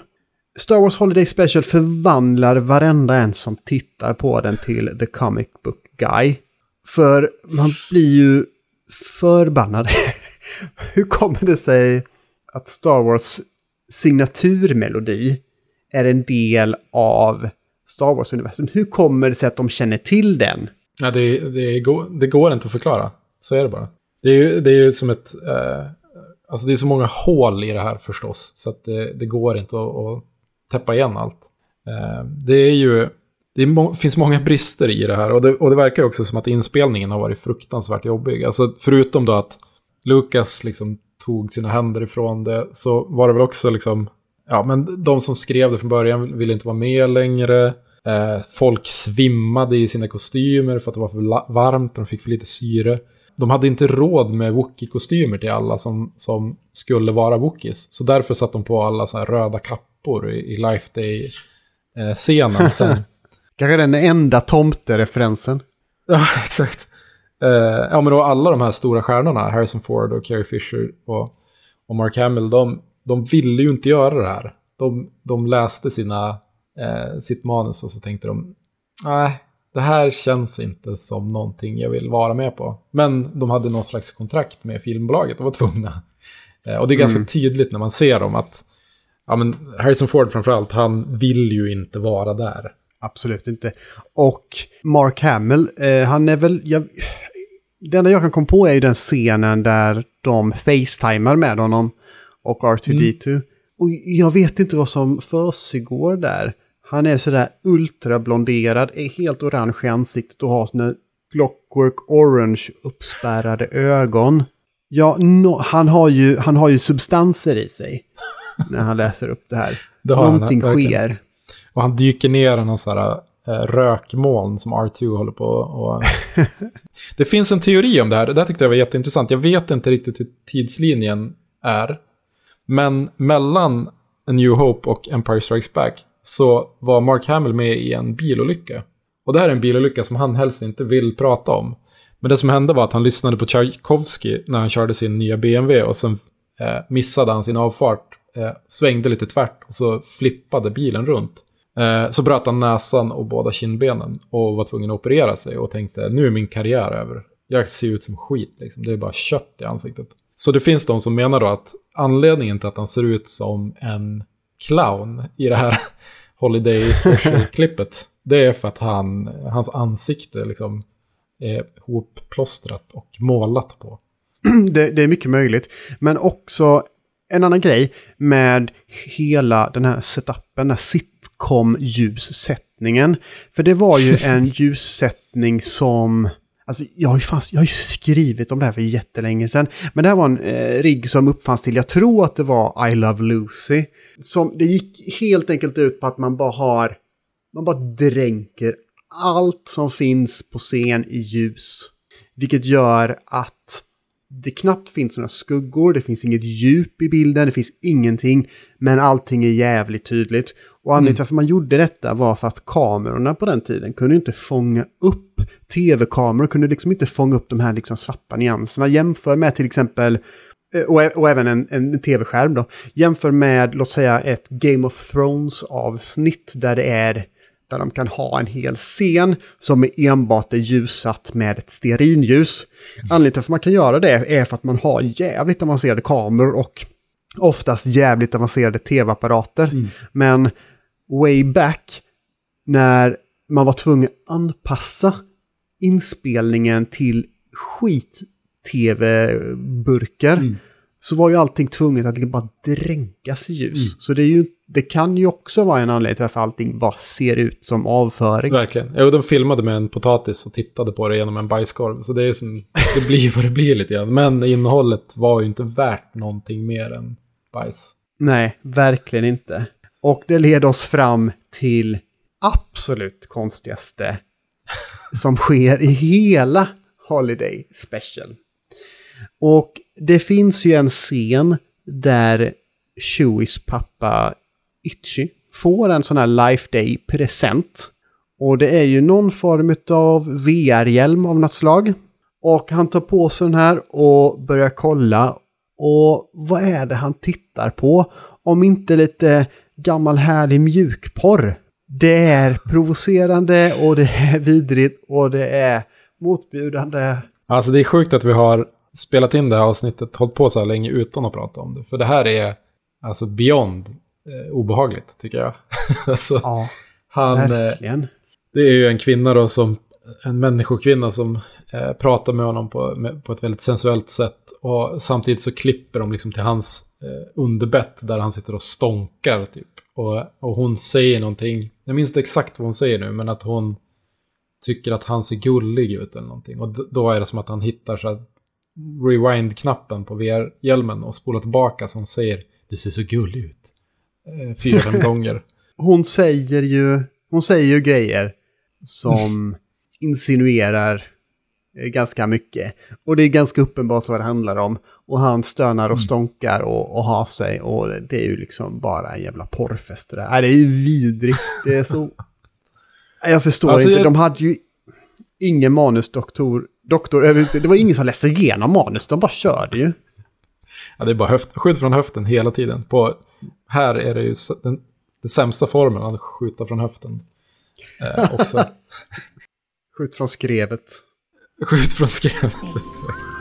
Star Wars Holiday Special förvandlar varenda en som tittar på den till The Comic Book Guy. För man blir ju förbannad. <laughs> Hur kommer det sig att Star Wars signaturmelodi är en del av Star Wars-universum. Hur kommer det sig att de känner till den? Ja, det, det, går, det går inte att förklara. Så är det bara. Det är ju, det är ju som ett... Eh, alltså det är så många hål i det här förstås. Så att det, det går inte att, att täppa igen allt. Eh, det är ju... Det må, finns många brister i det här och det, och det verkar också som att inspelningen har varit fruktansvärt jobbig. Alltså förutom då att Lucas liksom tog sina händer ifrån det så var det väl också liksom ja, men de som skrev det från början ville inte vara med längre. Eh, folk svimmade i sina kostymer för att det var för varmt och de fick för lite syre. De hade inte råd med Wookie-kostymer till alla som, som skulle vara Wookies. Så därför satte de på alla så här röda kappor i, i Life Day-scenen eh, sen. <laughs> Kanske den enda tomtereferensen. Ja, <laughs> exakt. Eh, ja, men då alla de här stora stjärnorna, Harrison Ford och Carrie Fisher och, och Mark Hamill, de, de ville ju inte göra det här. De, de läste sina, eh, sitt manus och så tänkte de, nej, det här känns inte som någonting jag vill vara med på. Men de hade någon slags kontrakt med filmbolaget och var tvungna. Eh, och det är ganska Mm. tydligt när man ser dem att ja, men Harrison Ford framförallt, han vill ju inte vara där. Absolut inte. Och Mark Hamill, eh, han är väl... Jag, det enda jag kan komma på är ju den scenen där de facetimar med honom och R2D2. Och jag vet inte vad som försiggår där. Han är sådär ultrablonderad, är helt orange i ansiktet och har sina Clockwork Orange uppspärrade ögon. Ja, no, han, har ju, han har ju substanser i sig när han läser upp det här. Det han, Någonting verkligen. sker. Och han dyker ner i någon sån här eh, rökmoln som R2 håller på och... <laughs> det finns en teori om det här, det här tyckte jag var jätteintressant. Jag vet inte riktigt hur tidslinjen är. Men mellan A New Hope och Empire Strikes Back så var Mark Hamill med i en bilolycka. Och det här är en bilolycka som han helst inte vill prata om. Men det som hände var att han lyssnade på Tchaikovsky när han körde sin nya BMW och sen eh, missade han sin avfart, eh, svängde lite tvärt och så flippade bilen runt. Eh, så bröt han näsan och båda kindbenen och var tvungen att operera sig och tänkte nu är min karriär över. Jag ser ut som skit, liksom. det är bara kött i ansiktet. Så det finns de som menar då att anledningen till att han ser ut som en clown i det här <laughs> Holiday Special-klippet, <laughs> det är för att han, hans ansikte liksom är hopplåstrat och målat på. <clears throat> det, det är mycket möjligt. Men också en annan grej med hela den här setupen, den här sitcom-ljussättningen. För det var ju en <laughs> ljussättning som... Alltså, jag har, ju fast, jag har ju skrivit om det här för jättelänge sedan. Men det här var en eh, rigg som uppfanns till, jag tror att det var I Love Lucy. Som, det gick helt enkelt ut på att man bara har... Man bara dränker allt som finns på scen i ljus. Vilket gör att det knappt finns några skuggor, det finns inget djup i bilden, det finns ingenting. Men allting är jävligt tydligt. Och anledningen till varför man gjorde detta var för att kamerorna på den tiden kunde inte fånga upp, tv-kameror kunde liksom inte fånga upp de här liksom svarta nyanserna. Jämför med till exempel, eh, och, och även en, en tv-skärm då, jämför med, låt säga ett Game of Thrones-avsnitt där det är där de kan ha en hel scen som är enbart är ljussatt med ett stearinljus. Anledningen till att man kan göra det är för att man har jävligt avancerade kameror och oftast jävligt avancerade tv-apparater. Men way back när man var tvungen att anpassa inspelningen till skit-tv-burkar så var ju allting tvunget att liksom bara dränkas i ljus. Så det, ju, det kan ju också vara en anledning till varför allting bara ser ut som avföring. Verkligen. Jo, de filmade med en potatis och tittade på det genom en bajskorv. Så det är som, det blir vad det blir lite grann. Men innehållet var ju inte värt någonting mer än bajs. Nej, verkligen inte. Och det leder oss fram till absolut konstigaste som sker i hela Holiday Special. Och det finns ju en scen där Chewies pappa Itchy får en sån här Life Day-present. Och det är ju någon form av VR-hjälm av något slag. Och han tar på sig den här och börjar kolla. Och vad är det han tittar på? Om inte lite gammal härlig mjukporr. Det är provocerande och det är vidrigt och det är motbjudande. Alltså det är sjukt att vi har spelat in det här avsnittet, hållit på så här länge utan att prata om det. För det här är alltså beyond eh, obehagligt, tycker jag. <laughs> alltså, Ja, han, eh, verkligen. det är ju en kvinna då som, en människokvinna som eh, pratar med honom på, med, på ett väldigt sensuellt sätt. Och samtidigt så klipper de liksom till hans eh, underbett där han sitter och stånkar typ. Och, och hon säger någonting, jag minns inte exakt vad hon säger nu, men att hon tycker att han ser gullig ut eller någonting. Och då är det som att han hittar så rewind-knappen på VR-hjälmen och spolar tillbaka så hon säger du ser så gullig ut. Eh, fyra, fem <laughs> gånger. Hon säger ju, hon säger ju grejer som <laughs> insinuerar eh, ganska mycket. Och det är ganska uppenbart vad det handlar om. Och han stönar och stånkar och, och har sig. Och det, är ju liksom bara en jävla porrfest det där. Nej, det är ju vidrigt. Det är så... <laughs> Jag förstår Alltså, inte. jag- De hade ju ingen manusdoktor. Doktor, det var ingen som läste igenom manus. De bara körde ju. Ja, det är bara höft, skjut från höften hela tiden. På, här är det ju den, den sämsta formen att skjuta från höften. Eh, också. <laughs> Skjut från skrevet. Skjut från skrevet, <laughs> exakt.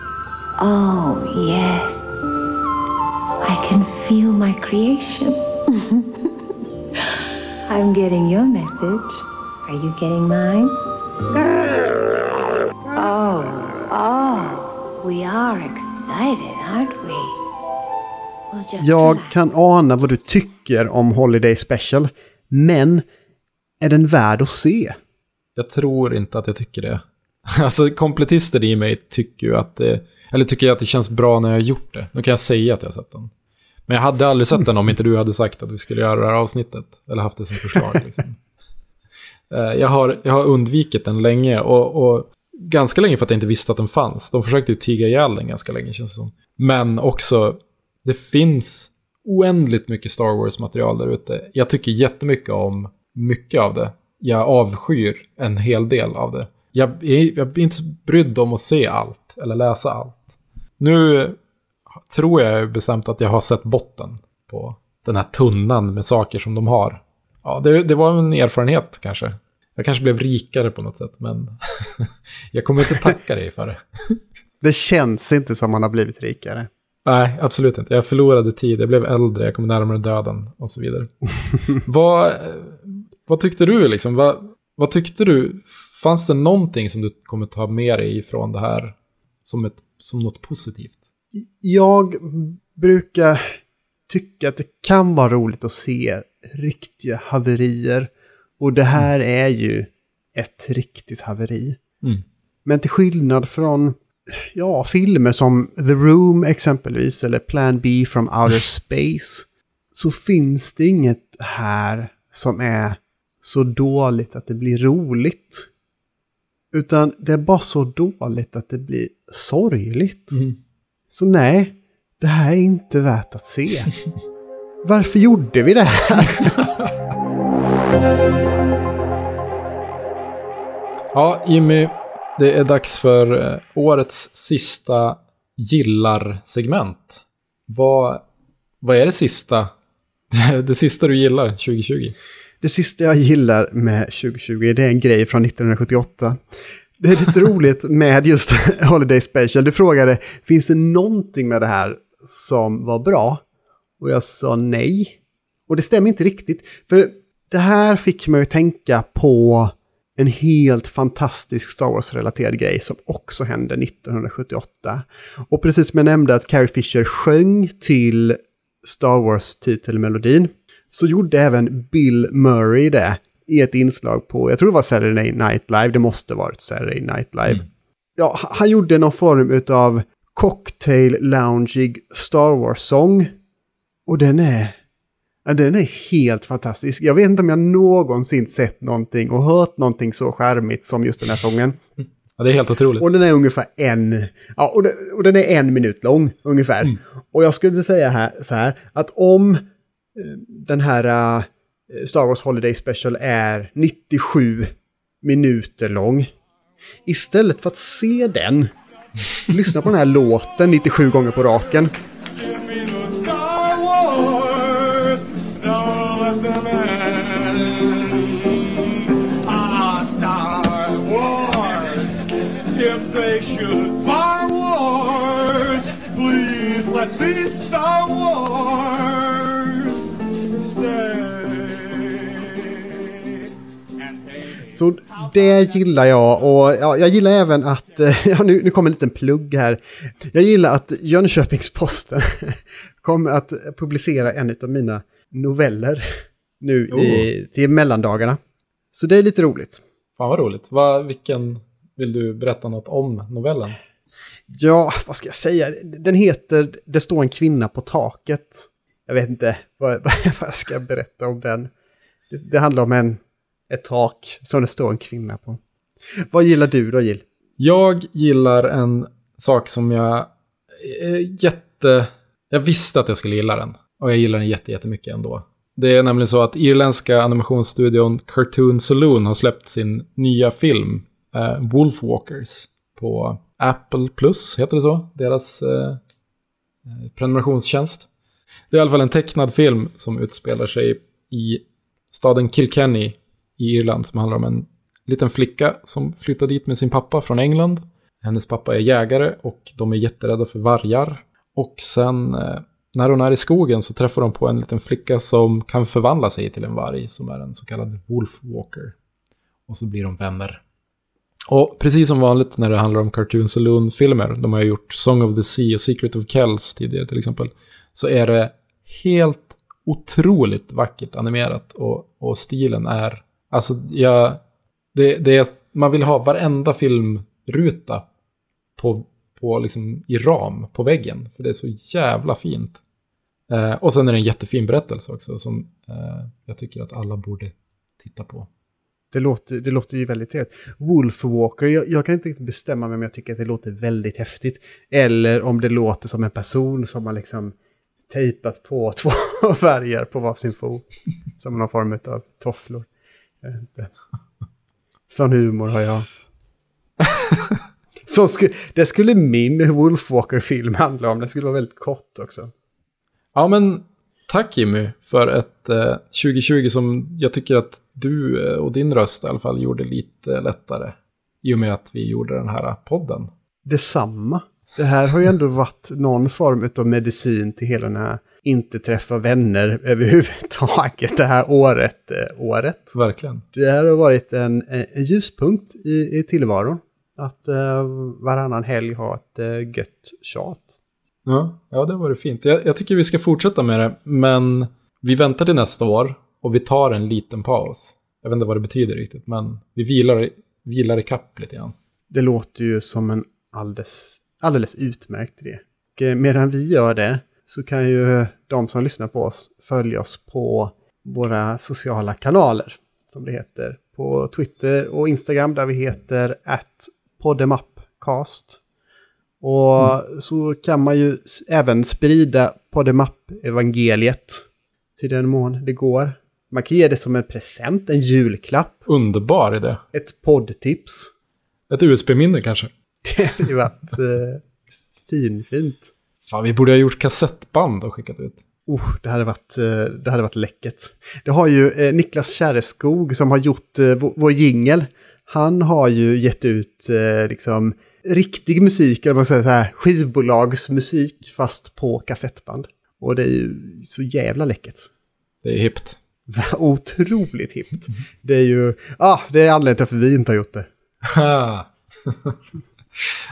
Oh, yes. I can feel my creation. <laughs> I'm getting your message. Are you getting mine? Oh, oh. We are excited, aren't we? Well, just Jag relax. kan ana vad du tycker om Holiday Special, men är den värd att se? Jag tror inte att jag tycker det. <laughs> Alltså kompletister i mig tycker ju att det... Eller tycker jag att det känns bra när jag har gjort det. Nu kan jag säga att jag har sett den. Men jag hade aldrig sett den om inte du hade sagt att vi skulle göra det här avsnittet. Eller haft det som förslag. Liksom. <laughs> Eh, jag, har, jag har undvikit den länge och, och ganska länge för att jag inte visste att den fanns. De försökte ju tiga ihjäl den ganska länge känns det som. Men också, det finns oändligt mycket Star Wars-material där ute. Jag tycker jättemycket om mycket av det. Jag avskyr en hel del av det. Jag jag är inte så brydd om att se allt eller läsa allt. Nu tror jag bestämt att jag har sett botten på den här tunnan med saker som de har. Ja, det, det var en erfarenhet kanske. Jag kanske blev rikare på något sätt, men <laughs> jag kommer inte tacka dig för det. <laughs> Det känns inte som man har blivit rikare. Nej, absolut inte. Jag förlorade tid, jag blev äldre, jag kom närmare döden och så vidare. <laughs> vad, vad tyckte du liksom? Vad, vad tyckte du? Fanns det någonting som du kommer ta med dig från det här som, ett, som något positivt? Jag brukar tycka att det kan vara roligt att se riktiga haverier. Och det här är ju ett riktigt haveri. Mm. Men till skillnad från ja, filmer som The Room exempelvis eller Plan B from Outer <laughs> Space så finns det inget här som är så dåligt att det blir roligt. Utan det är bara så dåligt att det blir sorgligt. Mm. Så nej, det här är inte värt att se. <laughs> Varför gjorde vi det här? <laughs> Ja, Jimmy, det är dags för eh, årets sista gillar-segment. Vad, vad är det sista? <laughs> Det sista du gillar 2020? Det sista jag gillar med 2020 det är en grej från 1978. Det är lite roligt med just <laughs> Holiday Special. Du frågade, finns det någonting med det här som var bra? Och jag sa nej. Och det stämmer inte riktigt. För det här fick mig att tänka på en helt fantastisk Star Wars-relaterad grej som också hände 1978. Och precis som jag nämnde att Carrie Fisher sjöng till Star Wars-titelmelodin så gjorde även Bill Murray det i ett inslag på, jag tror det var Saturday Night Live, det måste varit Saturday Night Live. Ja, han gjorde någon form av cocktail loungig Star Wars-sång. Och den är, ja, den är helt fantastisk. Jag vet inte om jag någonsin sett någonting och hört någonting så skärmigt som just den här sången. <laughs> Ja, det är helt otroligt. Och den är ungefär en, ja, och den, och den är en minut lång ungefär. Och jag skulle säga här, så här, att om den här äh, Star Wars Holiday Special är 97 minuter lång, istället för att se den, <laughs> lyssna på den här låten 97 gånger på raken. Så det gillar jag och ja, jag gillar även att, eh, <laughs> ja, nu, nu kommer en liten plugg här. Jag gillar att Jönköpings-Posten <laughs> kommer att publicera en av mina noveller <laughs> nu i, till mellandagarna. Så det är lite roligt. Fan vad roligt. Va, vilken, vill du berätta något om novellen? Ja, vad ska jag säga? Den heter Det står en kvinna på taket. Jag vet inte vad, vad jag ska berätta om den. Det, det handlar om en, ett tak som det står en kvinna på. Vad gillar du då, Jill? Jag gillar en sak som jag är jätte... Jag visste att jag skulle gilla den. Och jag gillar den jätte, jättemycket ändå. Det är nämligen så att irländska animationsstudion Cartoon Saloon har släppt sin nya film eh, Wolfwalkers på Apple Plus, heter det så? Deras eh, eh, prenumerationstjänst. Det är i alla fall en tecknad film som utspelar sig i staden Kilkenny i Irland som handlar om en liten flicka som flyttar dit med sin pappa från England. Hennes pappa är jägare och de är jätterädda för vargar. Och sen eh, när hon är i skogen så träffar de på en liten flicka som kan förvandla sig till en varg, som är en så kallad Wolfwalker. Och så blir de vänner. Och precis som vanligt när det handlar om Cartoon Saloon-filmer, de har gjort Song of the Sea och Secret of Kells tidigare till exempel, så är det helt otroligt vackert animerat och, och stilen är, alltså jag, det, det är, man vill ha varenda filmruta på, på liksom i ram på väggen, för det är så jävla fint. Eh, och sen är det en jättefin berättelse också som eh, jag tycker att alla borde titta på. Det låter, det låter ju väldigt trevligt. Wolfwalker, jag, jag kan inte riktigt bestämma mig om jag tycker att det låter väldigt häftigt. Eller om det låter som en person som har liksom tejpat på <laughs> två färger på varsin fot. Som någon form av tofflor. Jag vet inte. Sån humor har jag. Så sku, det skulle min Wolfwalker-film handla om. Det skulle vara väldigt kort också. Ja, men tack Jimmy för ett eh, 2020 som jag tycker att du eh, och din röst i alla fall gjorde lite lättare. I och med att vi gjorde den här podden. Detsamma. Det här har ju ändå varit någon form av medicin till hela den här inte träffa vänner överhuvudtaget det här året. Eh, året. Verkligen. Det här har varit en, en ljuspunkt i, i tillvaron. Att eh, varannan helg ha ett eh, gött tjat. Ja, ja det var det fint. Jag, jag tycker vi ska fortsätta med det, men vi väntar till nästa år och vi tar en liten paus. Jag vet inte vad det betyder riktigt, men vi vilar, vilar i kapp lite grann. Det låter ju som en alldeles, alldeles utmärkt idé. Och eh, medan vi gör det så kan ju de som lyssnar på oss följa oss på våra sociala kanaler, som det heter. På Twitter och Instagram där vi heter @podemapcast. Och så kan man ju även sprida Podemap-evangeliet till den mån det går. Man kan ge det som en present, en julklapp, Underbar idé. ett poddtips. Ett USB-minne kanske. <laughs> Det hade ju varit eh, finfint. Fan, vi borde ha gjort kassettband och skickat ut. Oh, det hade varit, eh, det hade varit läckert. Det har ju eh, Niklas Kärreskog som har gjort eh, vår, jingel. Han har ju gett ut liksom riktig musik, eller vad man säger, så här, skivbolagsmusik fast på kassettband. Och det är ju så jävla läckert. Det är hippt. <laughs> Otroligt hippt. Det är ju, ah, det är anledningen till att vi inte har gjort det. <laughs>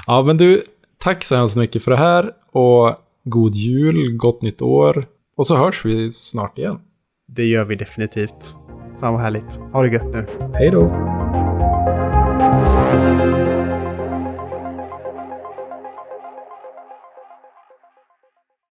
ja, men du, tack så hemskt mycket för det här och god jul, gott nytt år. Och så hörs vi snart igen. Det gör vi definitivt. Fan vad härligt. Ha det gött nu. Hej då!